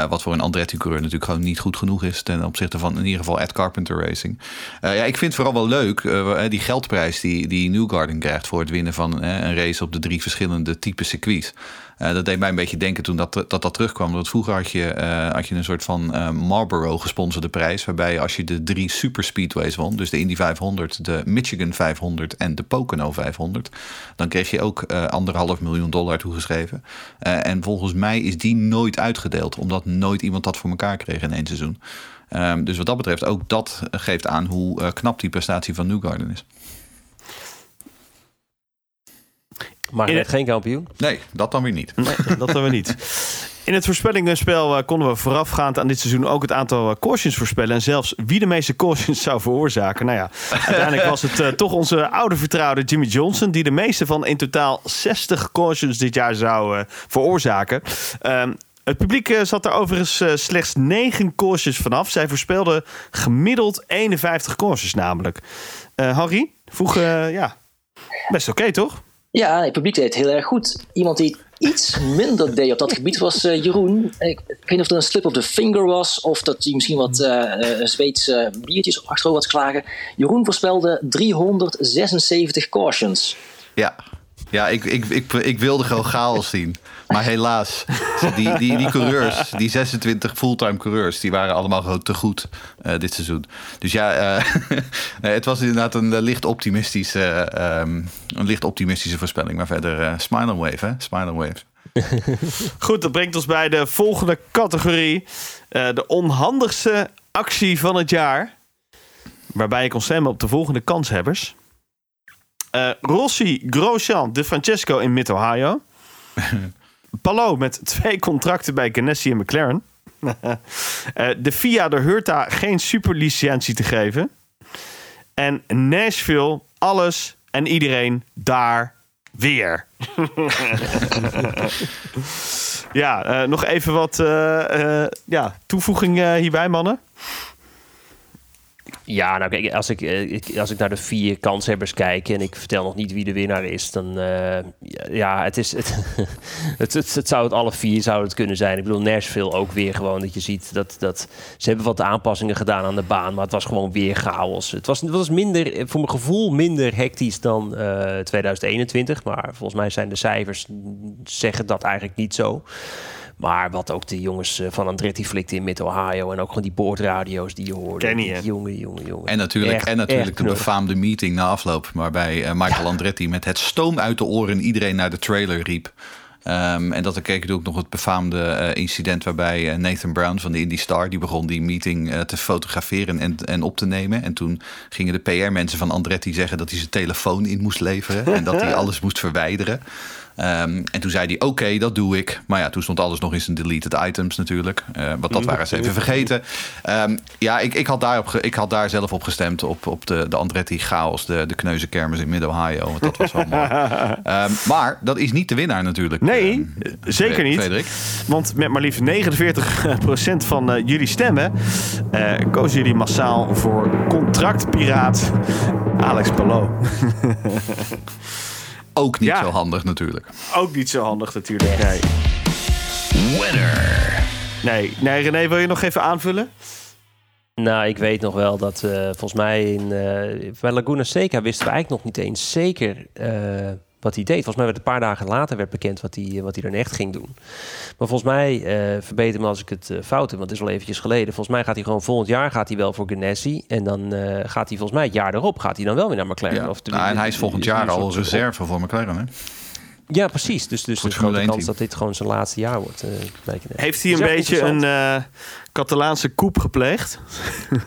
wat voor een Andretti-coureur natuurlijk gewoon niet goed genoeg is ten opzichte van in ieder geval Ed Carpenter Racing. ja, ik vind het vooral wel leuk, die geldprijs die, die Newgarden krijgt voor het winnen van een race op de drie verschillende type circuits. Eh, dat deed mij een beetje denken toen dat dat, dat terugkwam. Want vroeger had je, eh, had je een soort van eh, Marlboro gesponsorde prijs. Waarbij als je de drie super speedways won, dus de Indy 500, de Michigan 500 en de Pocono 500, dan kreeg je ook anderhalf miljoen dollar toegeschreven. En volgens mij is die nooit uitgedeeld, omdat nooit iemand dat voor elkaar kreeg in één seizoen. Ehm, dus wat dat betreft, ook dat geeft aan hoe knap die prestatie van Newgarden is. Maar geen kampioen. Nee, dat dan weer niet. Nee, dat dan we niet. In het voorspellingenspel eh, konden we voorafgaand aan dit seizoen ook het aantal eh, cautions voorspellen. En zelfs wie de meeste cautions zou veroorzaken. Nou ja, uiteindelijk was het eh, toch onze oude vertrouwde Jimmy Johnson. die de meeste van in totaal 60 cautions dit jaar zou eh, veroorzaken. Ehm, het publiek zat er overigens slechts 9 cautions vanaf. Zij voorspelden gemiddeld 51 cautions namelijk. Eh Harry, vroeg, eh, ja, best oké toch? Ja, het publiek deed het heel erg goed. Iemand die iets minder deed op dat gebied was eh, Jeroen. Ik, weet niet of het een slip of the finger was... of dat hij misschien wat eh, Zweedse biertjes achterover had geslagen. Jeroen voorspelde 376 cautions. Ja, ja ik, ik, ik, ik wilde gewoon chaos zien. Maar helaas, die, die, die coureurs, die 26 fulltime coureurs, die waren allemaal gewoon te goed eh, dit seizoen. Dus ja, eh, (laughs) het was inderdaad een eh, licht optimistische, eh, ehm, een licht optimistische voorspelling. Maar verder, smile and wave, hè? Smile and wave. (laughs) Goed, dat brengt ons bij de volgende categorie. De onhandigste actie van het jaar. Waarbij ik stemmen op de volgende kanshebbers. Eh, Rossi, Grosjean, De Francesco in Mid-Ohio. (laughs) Palou met twee contracten bij Ganassi en McLaren. (laughs) Eh, de FIA de Hurta geen superlicentie te geven. En Nashville, alles en iedereen daar weer. (laughs) ja, eh, nog even wat ja, toevoeging hierbij, mannen. Ja, nou kijk, als ik, eh, ik- als ik naar de vier kanshebbers kijk en ik vertel nog niet wie de winnaar is, dan eh, ja, het is (laughs) het, het, het, zou het alle vier zou het kunnen zijn. Ik bedoel, Nashville ook weer gewoon dat je ziet dat, dat ze hebben wat aanpassingen gedaan aan de baan, maar het was gewoon weer chaos. Het was, het was minder, eh, voor mijn gevoel, minder hectisch dan eh, 2021, maar volgens mij zijn de cijfers mm, zeggen dat eigenlijk niet zo. Maar wat ook de jongens eh, van Andretti flikten in Mid-Ohio en ook gewoon die boordradio's die je hoorde. Kenny, hè? Jongen, jongen, jongen. En natuurlijk, Echt, en natuurlijk de befaamde meeting na afloop, waarbij eh, Michael Andretti met het stoom uit de oren iedereen naar de trailer riep. Ehm, en dat er keek ook nog het befaamde eh, incident waarbij Nathan Brown van de Indy Star... die begon die meeting te fotograferen en, en op te nemen. En toen gingen de PR-mensen van Andretti zeggen dat hij zijn telefoon in moest leveren... en dat hij (laughs) alles moest verwijderen. Ehm, en toen zei hij, oké, dat doe ik. Maar ja, toen stond alles nog in zijn deleted items natuurlijk. Eh want dat waren ze even vergeten. Ehm, ja, ik, ik, had daar op ik had daar zelf op gestemd. Op, op de, de Andretti chaos, de, de kneuzenkermis in Mid-Ohio. Want dat was wel mooi. (laughs) Ehm, maar dat is niet de winnaar natuurlijk. Nee, Ehm, zeker niet. Frederik. Want met maar liefst 49% van eh, jullie stemmen eh, kozen jullie massaal voor contractpiraat Alex Palou. (laughs) Ook niet Ja. zo handig natuurlijk. Ook niet zo handig natuurlijk. Nee. Winner. Nee, nee, René, wil je nog even aanvullen? Nou, ik weet nog wel dat eh, volgens mij in, eh, bij Laguna Seca wisten we eigenlijk nog niet eens zeker eh, wat hij deed. Volgens mij werd een paar dagen later werd bekend wat hij, wat hij er echt ging doen. Maar volgens mij, eh verbeter me als ik het eh, fout heb, want het is al eventjes geleden. Volgens mij gaat hij gewoon volgend jaar gaat hij wel voor Ganassi. En dan eh, gaat hij volgens mij het jaar erop gaat hij dan wel weer naar McLaren. Ja. Of de- Nou, en hij is volgend jaar al reserve voor McLaren. Hè? Ja, precies. Dus, dus de het grote 1 kans dat dit gewoon zijn laatste jaar wordt. eh, Ganassi. Heeft hij een ja, beetje een eh, Catalaanse koep gepleegd? (laughs)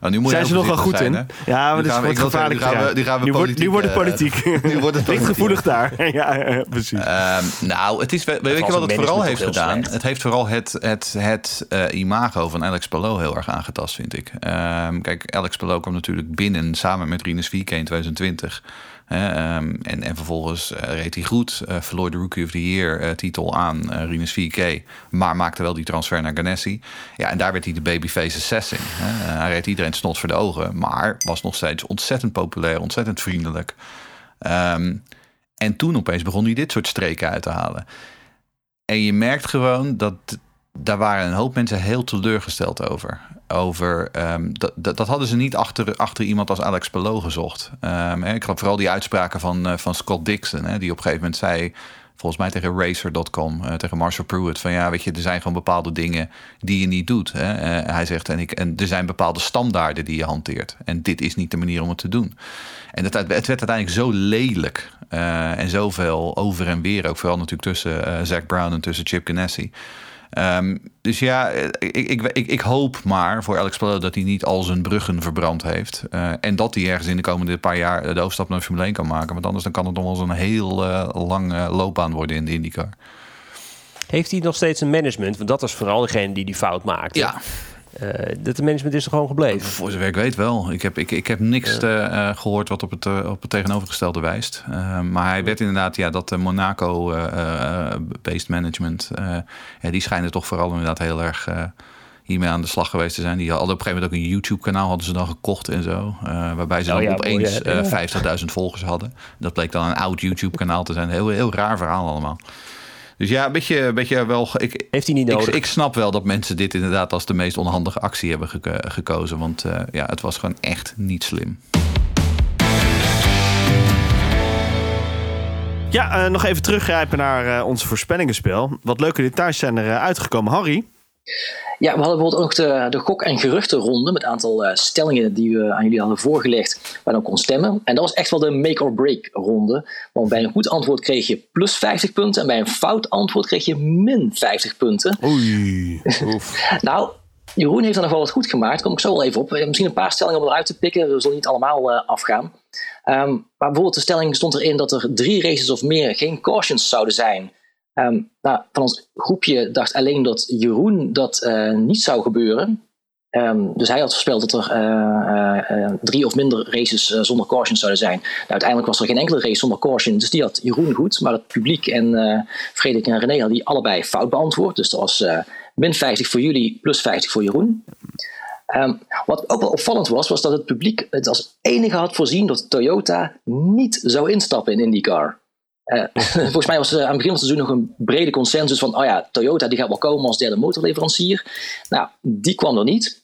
Oh, nu moet je Zijn ze nog wel goed in? hè? Ja, maar dat is wat gevaarlijk. nu gaan we- nu gaan we nu, wordt, nu politiek, wordt het eh, politiek. (laughs) nu wordt het Ligt politiek. gevoelig daar. (laughs) ja, ja, precies. Ehm, nou, het is, weet, weet je wat het vooral heeft gedaan? slecht. Het heeft vooral het, het, het eh, imago van Alex Palou heel erg aangetast, vind ik. Ehm, kijk, Alex Palou kwam natuurlijk binnen samen met Rinus VK in 2020. Ehm, en, en vervolgens eh, reed hij goed, eh, verloor de Rookie of the Year eh, titel aan Rinus VK, maar maakte wel die transfer naar Ganassi. Ja, en daar werd hij de babyface assassin. Hij reed iedereen snot voor de ogen, maar was nog steeds ontzettend populair, ontzettend vriendelijk. Ehm, en toen opeens begon hij dit soort streken uit te halen. En je merkt gewoon dat daar waren een hoop mensen heel teleurgesteld over. Over ehm, dat, dat, hadden ze niet achter, achter iemand als Alex Palou gezocht. Ehm, ik had vooral die uitspraken van, eh, van Scott Dixon, hè, die op een gegeven moment zei. volgens mij tegen Racer.com, eh, tegen Marshall Pruitt. Van ja, weet je, er zijn gewoon bepaalde dingen die je niet doet. Hè? Eh, hij zegt, en, ik, en er zijn bepaalde standaarden die je hanteert. En dit is niet de manier om het te doen. En het, werd uiteindelijk zo lelijk. en zoveel over en weer. Ook vooral natuurlijk tussen Zack Brown en tussen Chip Ganassi. Ehm, dus ja, eh, ik, ik, ik, ik hoop maar voor Alex Palou dat hij niet al zijn bruggen verbrand heeft. Eh, en dat hij ergens in de komende paar jaar de overstap naar Formule 1 kan maken. Want anders dan kan het nog wel eens een heel eh, lang eh, loopbaan worden in de IndyCar. Heeft hij nog steeds een management? Want dat was vooral degene die die fout maakte. Ja. Eh, dat de management is er gewoon gebleven. Voor zover ik weet wel. Ik heb, ik, ik heb niks eh, eh, gehoord wat op het, op het tegenovergestelde wijst. Maar hij werd inderdaad, ja, dat Monaco-based management, ja, die schijnen toch vooral inderdaad heel erg hiermee aan de slag geweest te zijn. Die hadden op een gegeven moment ook een YouTube-kanaal hadden ze dan gekocht en zo. waarbij ze Oh dan ja, opeens eh, 50.000 volgers hadden. Dat bleek dan een oud YouTube-kanaal te zijn. Heel, heel raar verhaal allemaal. Dus ja, een beetje, een beetje wel. Ik, Heeft hij niet ik, nodig. ik snap wel dat mensen dit inderdaad als de meest onhandige actie hebben geko- gekozen. Want eh, ja, het was gewoon echt niet slim. Ja, eh, nog even teruggrijpen naar eh, onze voorspellingenspel. Wat leuke details zijn er uh, uitgekomen. Harry? Ja, we hadden bijvoorbeeld ook de, de gok- en geruchtenronde met een aantal uh, stellingen die we aan jullie hadden voorgelegd, waar dan kon stemmen. En dat was echt wel de make-or-break ronde. Want bij een goed antwoord kreeg je plus 50 punten en bij een fout antwoord kreeg je min 50 punten. Oei. (laughs) nou, Jeroen heeft er nog wel wat goed gemaakt. Daar kom ik zo wel even op. Misschien een paar stellingen om eruit te pikken. We zullen niet allemaal uh, afgaan. Um, maar bijvoorbeeld de stelling stond erin dat er drie races of meer geen cautions zouden zijn. Um, nou, van ons groepje dacht alleen dat Jeroen dat uh, niet zou gebeuren. Um, dus hij had voorspeld dat er uh, uh, drie of minder races zonder caution zouden zijn. Nou, uiteindelijk was er geen enkele race zonder caution, dus die had Jeroen goed. Maar het publiek en Frederik en René hadden die allebei fout beantwoord. Dus dat was min 50 voor jullie, plus 50 voor Jeroen. Um, wat ook wel opvallend was, was dat het publiek het als enige had voorzien dat Toyota niet zou instappen in IndyCar. Uh, (laughs) volgens mij was er aan het begin van het seizoen nog een brede consensus van, oh ja, Toyota die gaat wel komen als derde motorleverancier. Nou, die kwam er niet.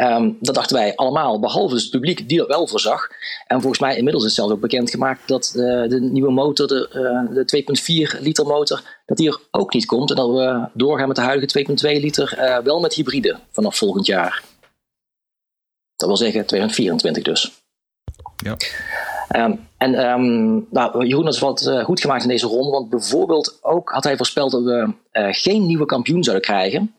Um, dat dachten wij allemaal, behalve dus het publiek die dat wel voorzag. En volgens mij inmiddels is zelfs ook bekendgemaakt dat uh, de nieuwe motor, de, uh, de 2,4 liter motor, dat die er ook niet komt. En dat we doorgaan met de huidige 2,2 liter, uh, wel met hybride vanaf volgend jaar. Dat wil zeggen 2024 dus. Ja. Um, en um, nou, Jeroen had wat uh, goed gemaakt in deze ronde, want bijvoorbeeld ook had hij voorspeld dat we uh, geen nieuwe kampioen zouden krijgen.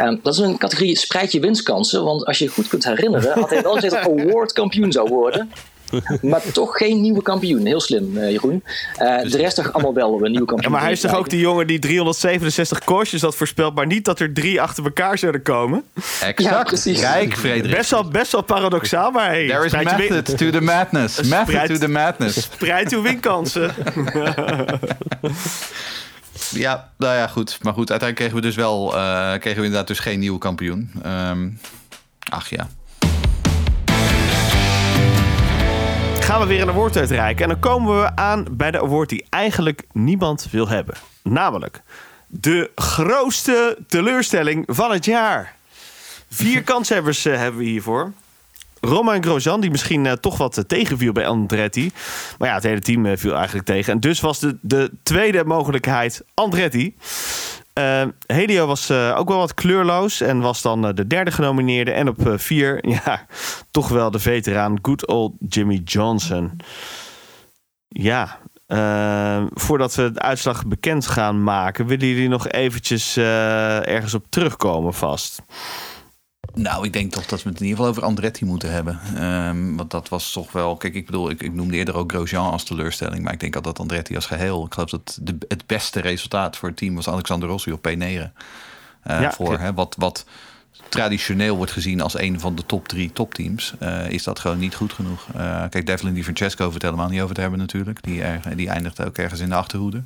Um, dat is een categorie spreid je winstkansen, want als je je goed kunt herinneren, had hij wel gezegd dat (laughs) award kampioen zou worden. (laughs) Maar toch geen nieuwe kampioen. Heel slim, uh, Jeroen. Uh, de rest toch allemaal wel een nieuwe kampioen. Ja, maar hij is toch ook die jongen die 367 koersjes had voorspeld, maar niet dat er drie achter elkaar zouden komen? Exact. Ja, precies. Kijk, Frederik. Best wel, best wel paradoxaal, maar hey, There is method to the madness. Method to the madness. Spreid uw winkansen. (laughs) ja, nou ja, goed. Maar goed, uiteindelijk kregen we dus wel, uh, kregen we inderdaad dus geen nieuwe kampioen. Um, ach ja. Gaan we weer een award uitreiken. En dan komen we aan bij de award die eigenlijk niemand wil hebben. Namelijk de grootste teleurstelling van het jaar. Vier (laughs) kanshebbers uh, hebben we hiervoor. Romain Grosjean, die misschien uh, toch wat uh, tegenviel bij Andretti. Maar ja, het hele team viel eigenlijk tegen. En dus was de, de tweede mogelijkheid Andretti. Uh, Helio was uh, ook wel wat kleurloos en was dan uh, de derde genomineerde. En op vier, (laughs) ja, toch wel de veteraan Good Old Jimmy Johnson. Ja, voordat we de uitslag bekend gaan maken, willen jullie nog eventjes ergens op terugkomen vast? Nou, ik denk toch dat we het in ieder geval over Andretti moeten hebben. Um, want dat was toch wel. Kijk, ik bedoel, ik, ik noemde eerder ook Grosjean als teleurstelling. Maar ik denk altijd dat Andretti als geheel. Ik geloof dat de, het beste resultaat voor het team was Alexander Rossi op P9. Uh, ja, voor hè, wat, wat traditioneel wordt gezien als een van de top drie topteams. Uh, is dat gewoon niet goed genoeg. Uh, kijk, Devlin die Francesco het helemaal niet over te hebben natuurlijk. Die, er, die eindigt ook ergens in de achterhoede.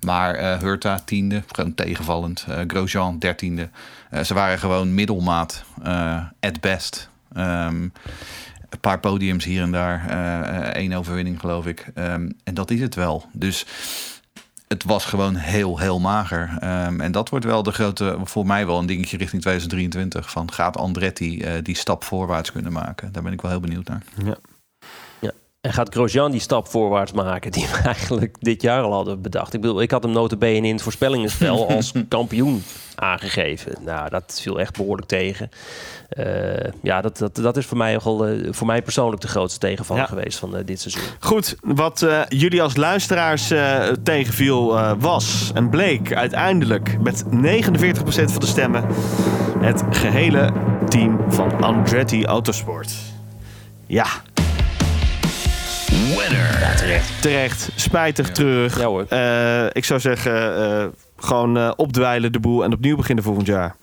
Maar uh, Hurta tiende, gewoon tegenvallend. Uh, Grosjean dertiende. Uh, ze waren gewoon middelmaat, at best. Um, een paar podiums hier en daar. één overwinning geloof ik. Um, en dat is het wel. Dus het was gewoon heel, heel mager. Um, en dat wordt wel de grote, voor mij wel een dingetje richting 2023. Van gaat Andretti die stap voorwaarts kunnen maken? Daar ben ik wel heel benieuwd naar. Ja. En gaat Grosjean die stap voorwaarts maken die (laughs) we eigenlijk dit jaar al hadden bedacht? Ik bedoel, ik had hem notabene in het voorspellingenspel (laughs) als kampioen aangegeven. Nou, dat viel echt behoorlijk tegen. Eh, ja, dat, dat, dat is voor mij, nogal, eh, voor mij persoonlijk de grootste tegenvaller Ja. geweest van eh, dit seizoen. Goed, wat jullie als luisteraars tegenviel was en bleek uiteindelijk met 49% van de stemmen het gehele team van Andretti Autosport. Ja, Winner. Terecht. terecht, spijtig, terug. Ja hoor. Eh, ik zou zeggen, eh, gewoon eh, opdwijlen de boel en opnieuw beginnen volgend jaar.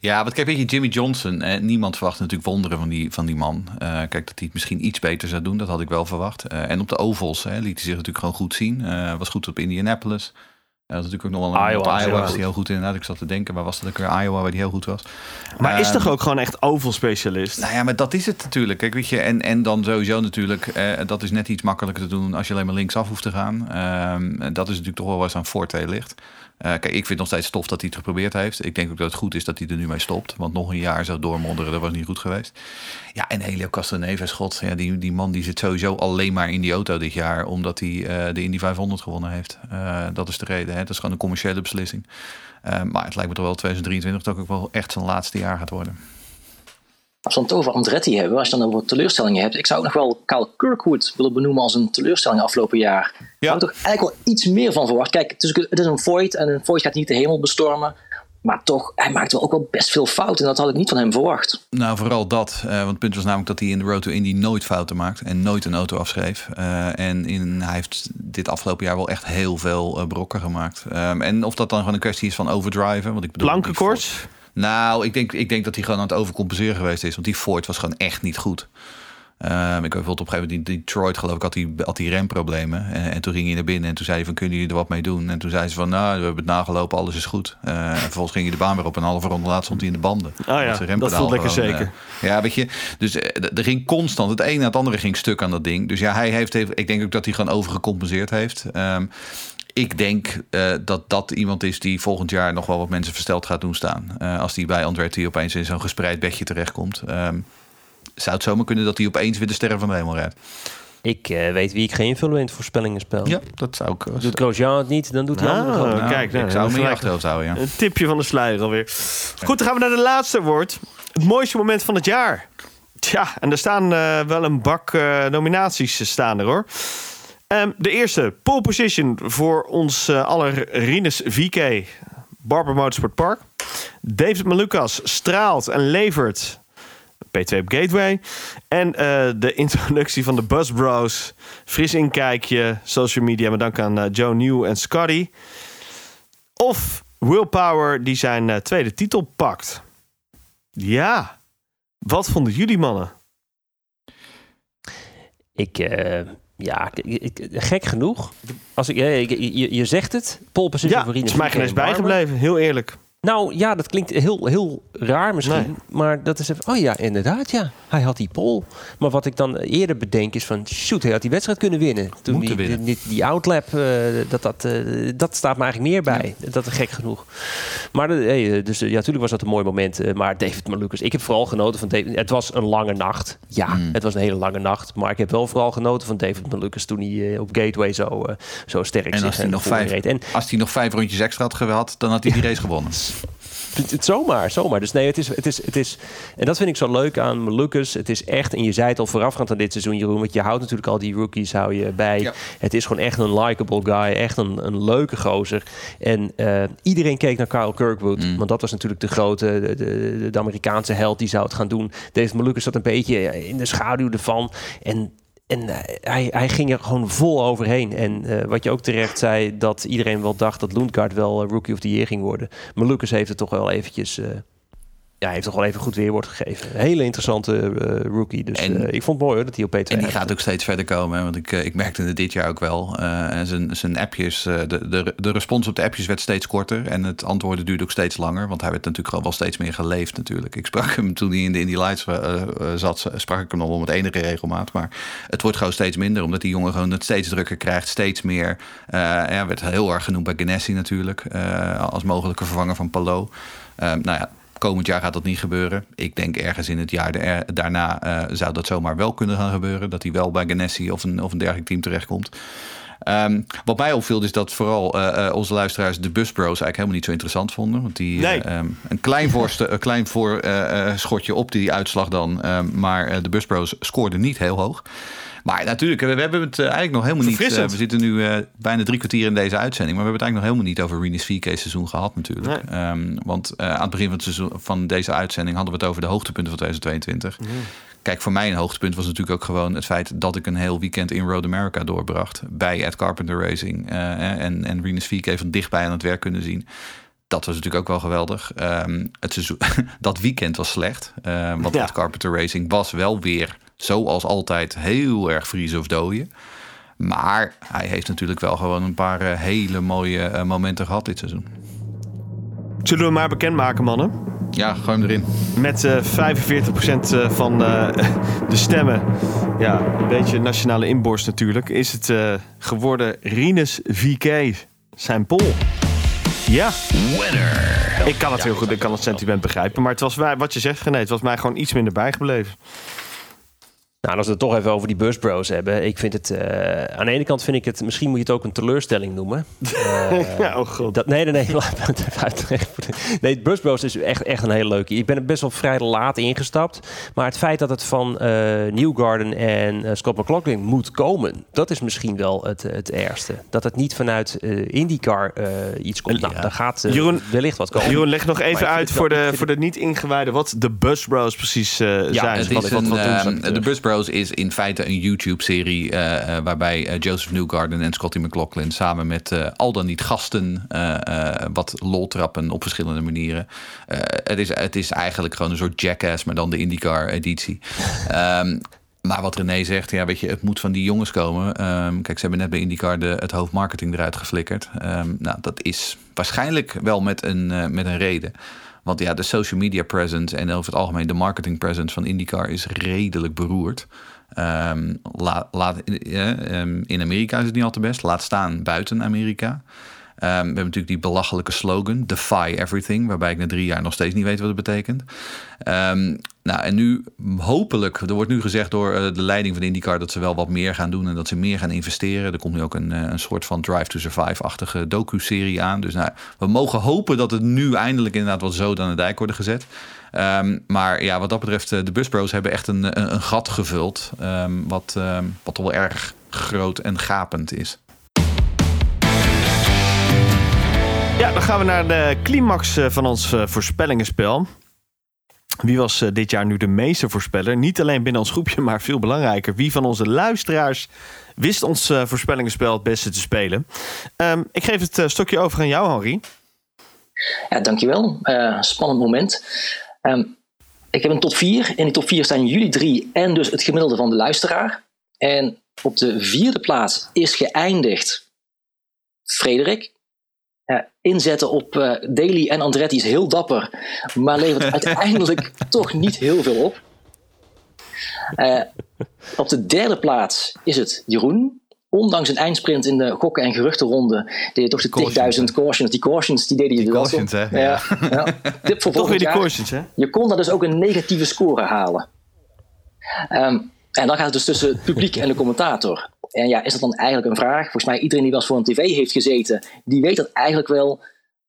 Ja, wat kijk, weet je, Jimmy Johnson. Eh, niemand verwacht natuurlijk wonderen van die, van die man. Eh, kijk, dat hij het misschien iets beter zou doen, dat had ik wel verwacht. Eh, en op de ovals hè, liet hij zich natuurlijk gewoon goed zien. Eh, was goed op Indianapolis. Eh, dat was natuurlijk ook nog wel een Iowa, op Iowa was hij heel goed inderdaad. Ik zat te denken, waar was dat ook weer? Iowa, waar hij heel goed was. Maar is Ehm, toch ook gewoon echt oval specialist? Nou ja, maar dat is het natuurlijk. Kijk, weet je, en, en dan sowieso natuurlijk, eh, dat is net iets makkelijker te doen als je alleen maar linksaf hoeft te gaan. Ehm, dat is natuurlijk toch wel waar zijn forte ligt. Eh, kijk, ik vind het nog steeds tof dat hij het geprobeerd heeft. Ik denk ook dat het goed is dat hij er nu mee stopt. Want nog een jaar zo doormonderen, dat was niet goed geweest. Ja, en Helio Castroneves, god, ja, die, die man die zit sowieso alleen maar in die auto dit jaar. Omdat hij eh, de Indy 500 gewonnen heeft. Eh, dat is de reden. Hè? Dat is gewoon een commerciële beslissing. Maar het lijkt me toch wel 2023 dat ook wel echt zijn laatste jaar gaat worden. Als we het over Andretti hebben, als je dan over teleurstellingen hebt. Ik zou ook nog wel Kyle Kirkwood willen benoemen als een teleurstelling afgelopen jaar. Ja. Daar had ik toch eigenlijk wel iets meer van verwacht. Kijk, het is, het is een Void en een Void gaat niet de hemel bestormen. Maar toch, hij maakt wel ook wel best veel fouten. En dat had ik niet van hem verwacht. Nou, vooral dat. eh, want het punt was namelijk dat hij in de Road to Indy nooit fouten maakt. En nooit een auto afschreef. Eh, en in, hij heeft dit afgelopen jaar wel echt heel veel eh, brokken gemaakt. Ehm, en of dat dan gewoon een kwestie is van overdriven. Want ik bedoel, Plankenkoorts? Nou, ik denk, ik denk dat hij gewoon aan het overcompenseren geweest is. Want die Ford was gewoon echt niet goed. Ehm, ik bijvoorbeeld op een gegeven moment in Detroit geloof ik had hij, had hij remproblemen. En, en toen ging hij naar binnen en toen zei hij van kunnen jullie er wat mee doen? En toen zei ze van nou we hebben het nagelopen, alles is goed. Eh, en vervolgens ging hij de baan weer op en een halve ronde later stond hij in de banden. Oh ja, dat voelt lekker gewoon, zeker. eh, ja, weet je. Dus eh, er ging constant het een na het andere ging stuk aan dat ding. Dus ja, hij heeft, heeft ik denk ook dat hij gewoon overgecompenseerd heeft. Ehm, ik denk eh, dat dat iemand is die volgend jaar nog wel wat mensen versteld gaat doen staan. Eh, als die bij Andretti opeens in zo'n gespreid bedje terechtkomt. Ehm, zou het zomaar kunnen dat hij opeens weer de sterren van de hemel rijdt? Ik eh, weet wie ik ga invullen in het voorspellingenspel. Ja, dat zou ik. Doet Grosjean het niet, dan doet hij Ah, andere gewoon. Nou, kijk, nou, ik zou hem in achterhoofd houden, ja. Een tipje van de sluier alweer. Goed, dan gaan we naar de laatste woord. Het mooiste moment van het jaar. Tja, en er staan eh, wel een bak eh, nominaties staan er hoor. Ehm, de eerste, pole position voor ons eh, aller Rinus VK. Barber Motorsport Park. David Malukas straalt en levert P2 op Gateway. En eh, de introductie van de Buzz Bros. Fris inkijkje, social media, met dank aan eh, Joe New en Scotty. Of Willpower die zijn tweede titel pakt. Ja, wat vonden jullie mannen? Ik, ja, gek genoeg. Als ik, ik- je, je zegt het, pole position Ja, voor het Rinus is mij geen bijgebleven, heel eerlijk. Nou ja, dat klinkt heel, heel raar misschien. Nee. Maar dat is even. Oh ja, inderdaad, ja. Hij had die pole. Maar wat ik dan eerder bedenk is van. Shoot, hij had die wedstrijd kunnen winnen. Toen Moeten die, winnen. Die, die outlap, eh, dat, dat, eh, dat staat me eigenlijk meer bij. Dat is gek genoeg. Maar eh, dus, ja, natuurlijk was dat een mooi moment. maar David Malukas, ik heb vooral genoten van David. Het was een lange nacht. Ja, Mm. het was een hele lange nacht. Maar ik heb wel vooral genoten van David Malukas toen hij op Gateway zo, zo sterk En zich als hij, naar nog voren vijf, reed. En als hij nog vijf rondjes extra had gehad, dan had hij die race gewonnen. (laughs) Het, het zomaar, zomaar. Dus nee, het is, het is, het is... En dat vind ik zo leuk aan Malukas. Het is echt, en je zei het al voorafgaand aan dit seizoen, Jeroen... want je houdt natuurlijk al die rookies hou je bij. Ja. Het is gewoon echt een likable guy. Echt een, een leuke gozer. En eh, iedereen keek naar Kyle Kirkwood. Mm. Want dat was natuurlijk de grote, de, de, de Amerikaanse held die zou het gaan doen. David Malukas zat een beetje in de schaduw ervan. En en eh, hij, ging er gewoon vol overheen. En eh, wat je ook terecht zei, dat iedereen wel dacht dat Lundgaard wel eh, Rookie of the Year ging worden. Maar Lucas heeft het toch wel eventjes... ja, hij heeft toch wel even goed weerwoord gegeven. Een hele interessante eh, rookie. Dus En- eh, ik vond het mooi hoor, dat hij op P2 En die gaat ook steeds verder komen. Hè? Want ik, eh, ik merkte het dit jaar ook wel. Eh, en zijn, zijn appjes, eh, de, de, de respons op de appjes werd steeds korter. En het antwoorden duurde ook steeds langer. Want hij werd natuurlijk gewoon wel steeds meer geleefd natuurlijk. Ik sprak hem toen hij in de Indie Lights zat, sprak ik hem nog wel met enige regelmaat. Maar het wordt gewoon steeds minder. Omdat die jongen gewoon het steeds drukker krijgt. Steeds meer. Eh ja, werd heel erg genoemd bij Ganassi natuurlijk. eh, als mogelijke vervanger van Palou. Eh, nou ja, komend jaar gaat dat niet gebeuren. Ik denk ergens in het jaar er- daarna eh, zou dat zomaar wel kunnen gaan gebeuren. Dat hij wel bij Ganassi of een, of een dergelijk team terechtkomt. Ehm, wat mij opviel is dat vooral eh, eh, onze luisteraars de busbros eigenlijk helemaal niet zo interessant vonden. Want die Nee. eh, ehm, een klein, (laughs) voorste, een klein voor, eh, eh, schotje op die uitslag dan. ehm, maar eh, de busbros scoorden niet heel hoog. Maar natuurlijk, we, we hebben het eh, eigenlijk nog helemaal niet. eh, we zitten nu eh, bijna drie kwartier in deze uitzending. Maar we hebben het eigenlijk nog helemaal niet over Rinus VK seizoen gehad natuurlijk. Ehm, want aan het begin van, het seizoen, van deze uitzending hadden we het over de hoogtepunten van 2022. Kijk, voor mij een hoogtepunt was natuurlijk ook gewoon het feit dat ik een heel weekend in Road America doorbracht. Bij Ed Carpenter Racing. en, en Rinus VK van dichtbij aan het werk kunnen zien. Dat was natuurlijk ook wel geweldig. Ehm, het seizoen, (laughs) dat weekend was slecht. Ehm, want Ja. Ed Carpenter Racing was wel weer, zoals altijd, heel erg vriezen of dooien. Maar hij heeft natuurlijk wel gewoon een paar eh, hele mooie eh, momenten gehad dit seizoen. Zullen we maar bekendmaken, mannen? Ja, gooi hem erin. Met eh 45% eh, van eh, (laughs) de stemmen, ja, een beetje nationale inborst natuurlijk, is het eh, geworden Rinus VK, zijn pol. Ja. Ik kan het heel goed, ik kan het sentiment begrijpen. Maar het was mij, wat je zegt, René, het was mij gewoon iets minder bijgebleven. Nou, als we het toch even over die busbros hebben. Ik vind het, eh, aan de ene kant vind ik het, misschien moet je het ook een teleurstelling noemen. (laughs) Eh, ja, oh god. Dat, nee, nee, nee. (laughs) laat me het even uitleggen. Nee, Busbros is echt, echt een hele leuke. Ik ben er best wel vrij laat ingestapt. Maar het feit dat het van eh Newgarden en eh, Scott McLaughlin moet komen... dat is misschien wel het, het ergste. Dat het niet vanuit eh, IndyCar eh, iets komt. Nou, daar gaat Jeroen- wellicht wat komen. Jeroen, leg nog Maar even uit het voor de, voor de niet-ingewijden wat de Bus Bros precies eh, zijn. het Wat- is wat- een, wat doen ze? ehm, de Bus Is in feite een YouTube-serie eh, eh, waarbij eh, Joseph Newgarden en Scotty McLaughlin samen met al dan niet gasten wat lol trappen op verschillende manieren. Het, is, het is eigenlijk gewoon een soort jackass, maar dan de IndyCar-editie. (laughs) Ehm, maar wat René zegt, ja, weet je, het moet van die jongens komen. Ehm, kijk, ze hebben net bij IndyCar de, het hoofdmarketing eruit geflikkerd. Ehm, nou, dat is waarschijnlijk wel met een, met een reden. Want ja, de social media presence en over het algemeen de marketing presence van IndyCar is redelijk beroerd. Ehm, la- laat, eh, ehm, in Amerika is het niet al te best. Laat staan buiten Amerika. Ehm, we hebben natuurlijk die belachelijke slogan, Defy Everything, waarbij ik na drie jaar nog steeds niet weet wat het betekent. Ehm, nou, en nu hopelijk, er wordt nu gezegd door eh, de leiding van IndyCar dat ze wel wat meer gaan doen en dat ze meer gaan investeren. Er komt nu ook een, eh, een soort van Drive to Survive-achtige docu-serie aan. Dus nou, we mogen hopen dat het nu eindelijk inderdaad wat zo aan de dijk worden gezet. Ehm, maar ja, wat dat betreft, eh, de busbros hebben echt een, een, gat gevuld. wat, wat toch wel erg groot en gapend is. Ja, dan gaan we naar de climax eh, van ons eh, voorspellingenspel. Wie was eh, dit jaar nu de meeste voorspeller? Niet alleen binnen ons groepje, maar veel belangrijker. Wie van onze luisteraars wist ons voorspellingenspel het beste te spelen? Ehm, ik geef het stokje over aan jou, Henri. Ja, dankjewel. Eh spannend moment. Ehm, ik heb een top 4. In die top 4 staan jullie drie en dus het gemiddelde van de luisteraar. En op de vierde plaats is geëindigd Frederik. Ja, inzetten op eh Daly en Andretti is heel dapper, maar levert (laughs) uiteindelijk toch niet heel veel op. Eh, op de derde plaats is het Jeroen. Ondanks een eindsprint in de gokken- en geruchtenronde deed je toch de Cautions, 10.000 cautions. Die cautions, die deden je wel cautions, hè? Ja. ja. Tip voor (laughs) Toch weer die cautions, hè? Je kon daar dus ook een negatieve score halen. Ehm, en dan gaat het dus tussen het publiek en de commentator. En ja, is dat dan eigenlijk een vraag? Volgens mij iedereen die wel eens voor een tv heeft gezeten, die weet dat eigenlijk wel.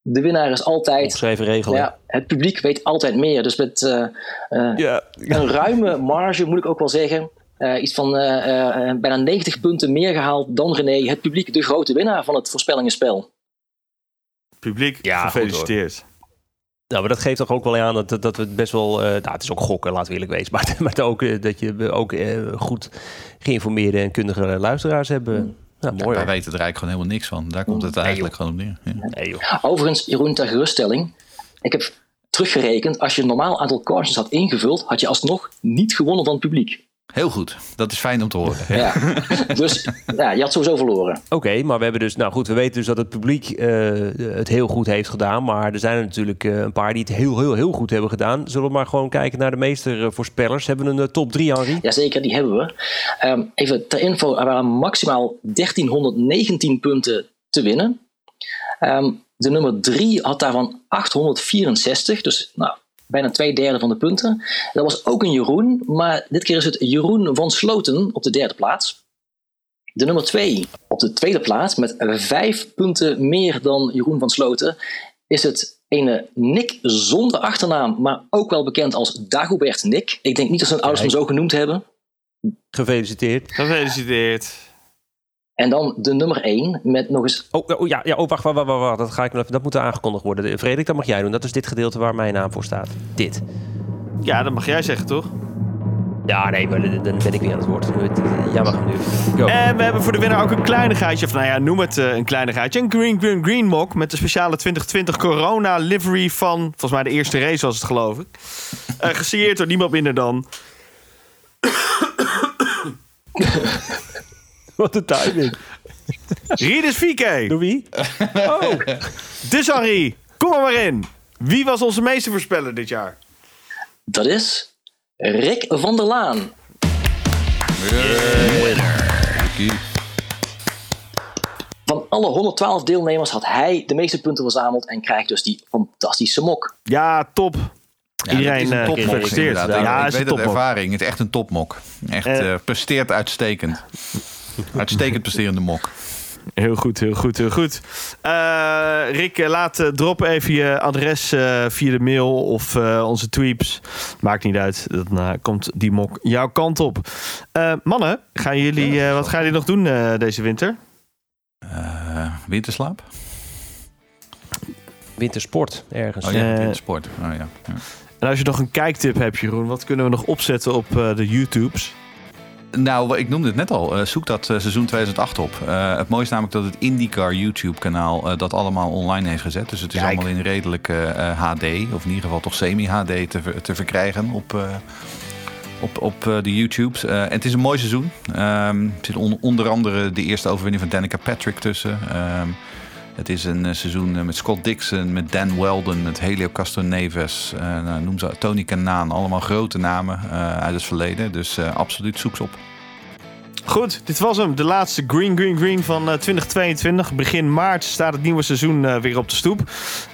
De winnaar is altijd. Opgeschreven regelen. Ja, het publiek weet altijd meer. Dus met eh, eh, een ruime marge moet ik ook wel zeggen. eh, iets van eh, eh, bijna 90 punten meer gehaald dan René. Het publiek de grote winnaar van het voorspellingenspel. Publiek, Ja, goed, gefeliciteerd. Nou, maar dat geeft toch ook wel aan dat, dat we het best wel... eh, nou, het is ook gokken, laten we eerlijk wezen. (laughs) Maar, maar ook, eh, dat je ook eh, goed geïnformeerde en kundige luisteraars hebben. Nou, mooi Wij hoor. weten er eigenlijk gewoon helemaal niks van. Daar komt het eigenlijk gewoon op neer. Ja. Nee. Overigens, Jeroen, ter geruststelling. Ik heb teruggerekend. Als je een normaal aantal cautions had ingevuld, had je alsnog niet gewonnen van het publiek. Heel goed. Dat is fijn om te horen. Ja. (laughs) dus ja, je had sowieso verloren. Oké, maar we hebben dus... Nou goed, we weten dus dat het publiek eh, het heel goed heeft gedaan. Maar er zijn er natuurlijk eh, een paar die het heel, heel, heel goed hebben gedaan. Zullen we maar gewoon kijken naar de meeste voorspellers. Hebben we een eh, top 3, Henri? Jazeker, die hebben we. Ehm, even ter info, er waren maximaal 1319 punten te winnen. Ehm, de nummer 3 had daarvan 864. Dus nou, bijna twee derde van de punten. Dat was ook een Jeroen, maar dit keer is het Jeroen van Sloten op de derde plaats. De nummer twee op de tweede plaats met vijf punten meer dan Jeroen van Sloten is het ene Nick zonder achternaam, maar ook wel bekend als Dagobert Nick. Ik denk niet dat zijn ouders hem zo genoemd hebben. Gefeliciteerd. Gefeliciteerd. En dan de nummer 1 met nog eens. Oh, oh, ja, ja oh, wacht, wacht, wacht, wacht. Dat, ga ik nog even, dat moet er aangekondigd worden. Frederik, dat mag jij doen. Dat is dit gedeelte waar mijn naam voor staat. Dit. Ja, dat mag jij zeggen, toch? Ja, nee, maar dan ben ik weer aan het woord. Jij mag hem nu. Go. En we hebben voor de winnaar ook een kleinigheidje. Of nou ja, noem het eh, een kleinigheidje. Een Green Green Green Mock met de speciale 2020 Corona livery van... Volgens mij de eerste race was het, geloof ik. Eh gesigneerd door niemand minder dan... (laughs) Wat een timing. Ridus VK. Door wie? Oh, Dus kom er maar in. Wie was onze meeste voorspeller dit jaar? Dat is Rick van der Laan. Van alle 112 deelnemers had hij de meeste punten verzameld en krijgt dus die fantastische mok. Ja, top. Iedereen het is een topmok gefeliciteerd. inderdaad. Ja, ik is een weet topmok. ervaring. Het is echt een topmok. Echt Eh. eh, presteert uitstekend. Uitstekend presterende mok. Heel goed, heel goed, heel goed. Eh, Rick, laat eh, drop even je adres eh, via de mail of eh, onze tweets. Maakt niet uit. Dan komt die mok jouw kant op. Eh, mannen, gaan jullie, eh, wat gaan jullie nog doen eh, deze winter? Eh, winterslaap? wintersport ergens. Oh ja, Eh, wintersport. Oh, ja. Ja. En als je nog een kijktip hebt, Jeroen, wat kunnen we nog opzetten op eh, de YouTubes? Nou, ik noemde het net al. eh, zoek dat eh, seizoen 2008 op. Eh, het mooie is namelijk dat het IndyCar YouTube-kanaal dat allemaal online heeft gezet. Dus het is Kijk. allemaal in redelijk eh, HD, of in ieder geval toch semi-HD te, te verkrijgen op, op, op de YouTubes. En het is een mooi seizoen. Ehm, er zit on- onder andere de eerste overwinning van Danica Patrick tussen. Ehm, het is een eh, seizoen eh, met Scott Dixon, met Dan Weldon, met Helio Castroneves, eh nou, noem ze Tony Kanaan. Allemaal grote namen uit het verleden. Dus absoluut zoek ze op. Goed, dit was hem. De laatste Green Green Green van eh, 2022. Begin maart staat het nieuwe seizoen weer op de stoep.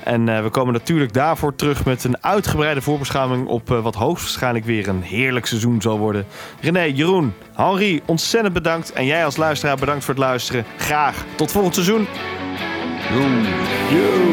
En we komen natuurlijk daarvoor terug met een uitgebreide voorbeschouwing op wat hoogstwaarschijnlijk weer een heerlijk seizoen zal worden. René, Jeroen, Henri, ontzettend bedankt. En jij als luisteraar bedankt voor het luisteren. Graag tot volgend seizoen. Volg al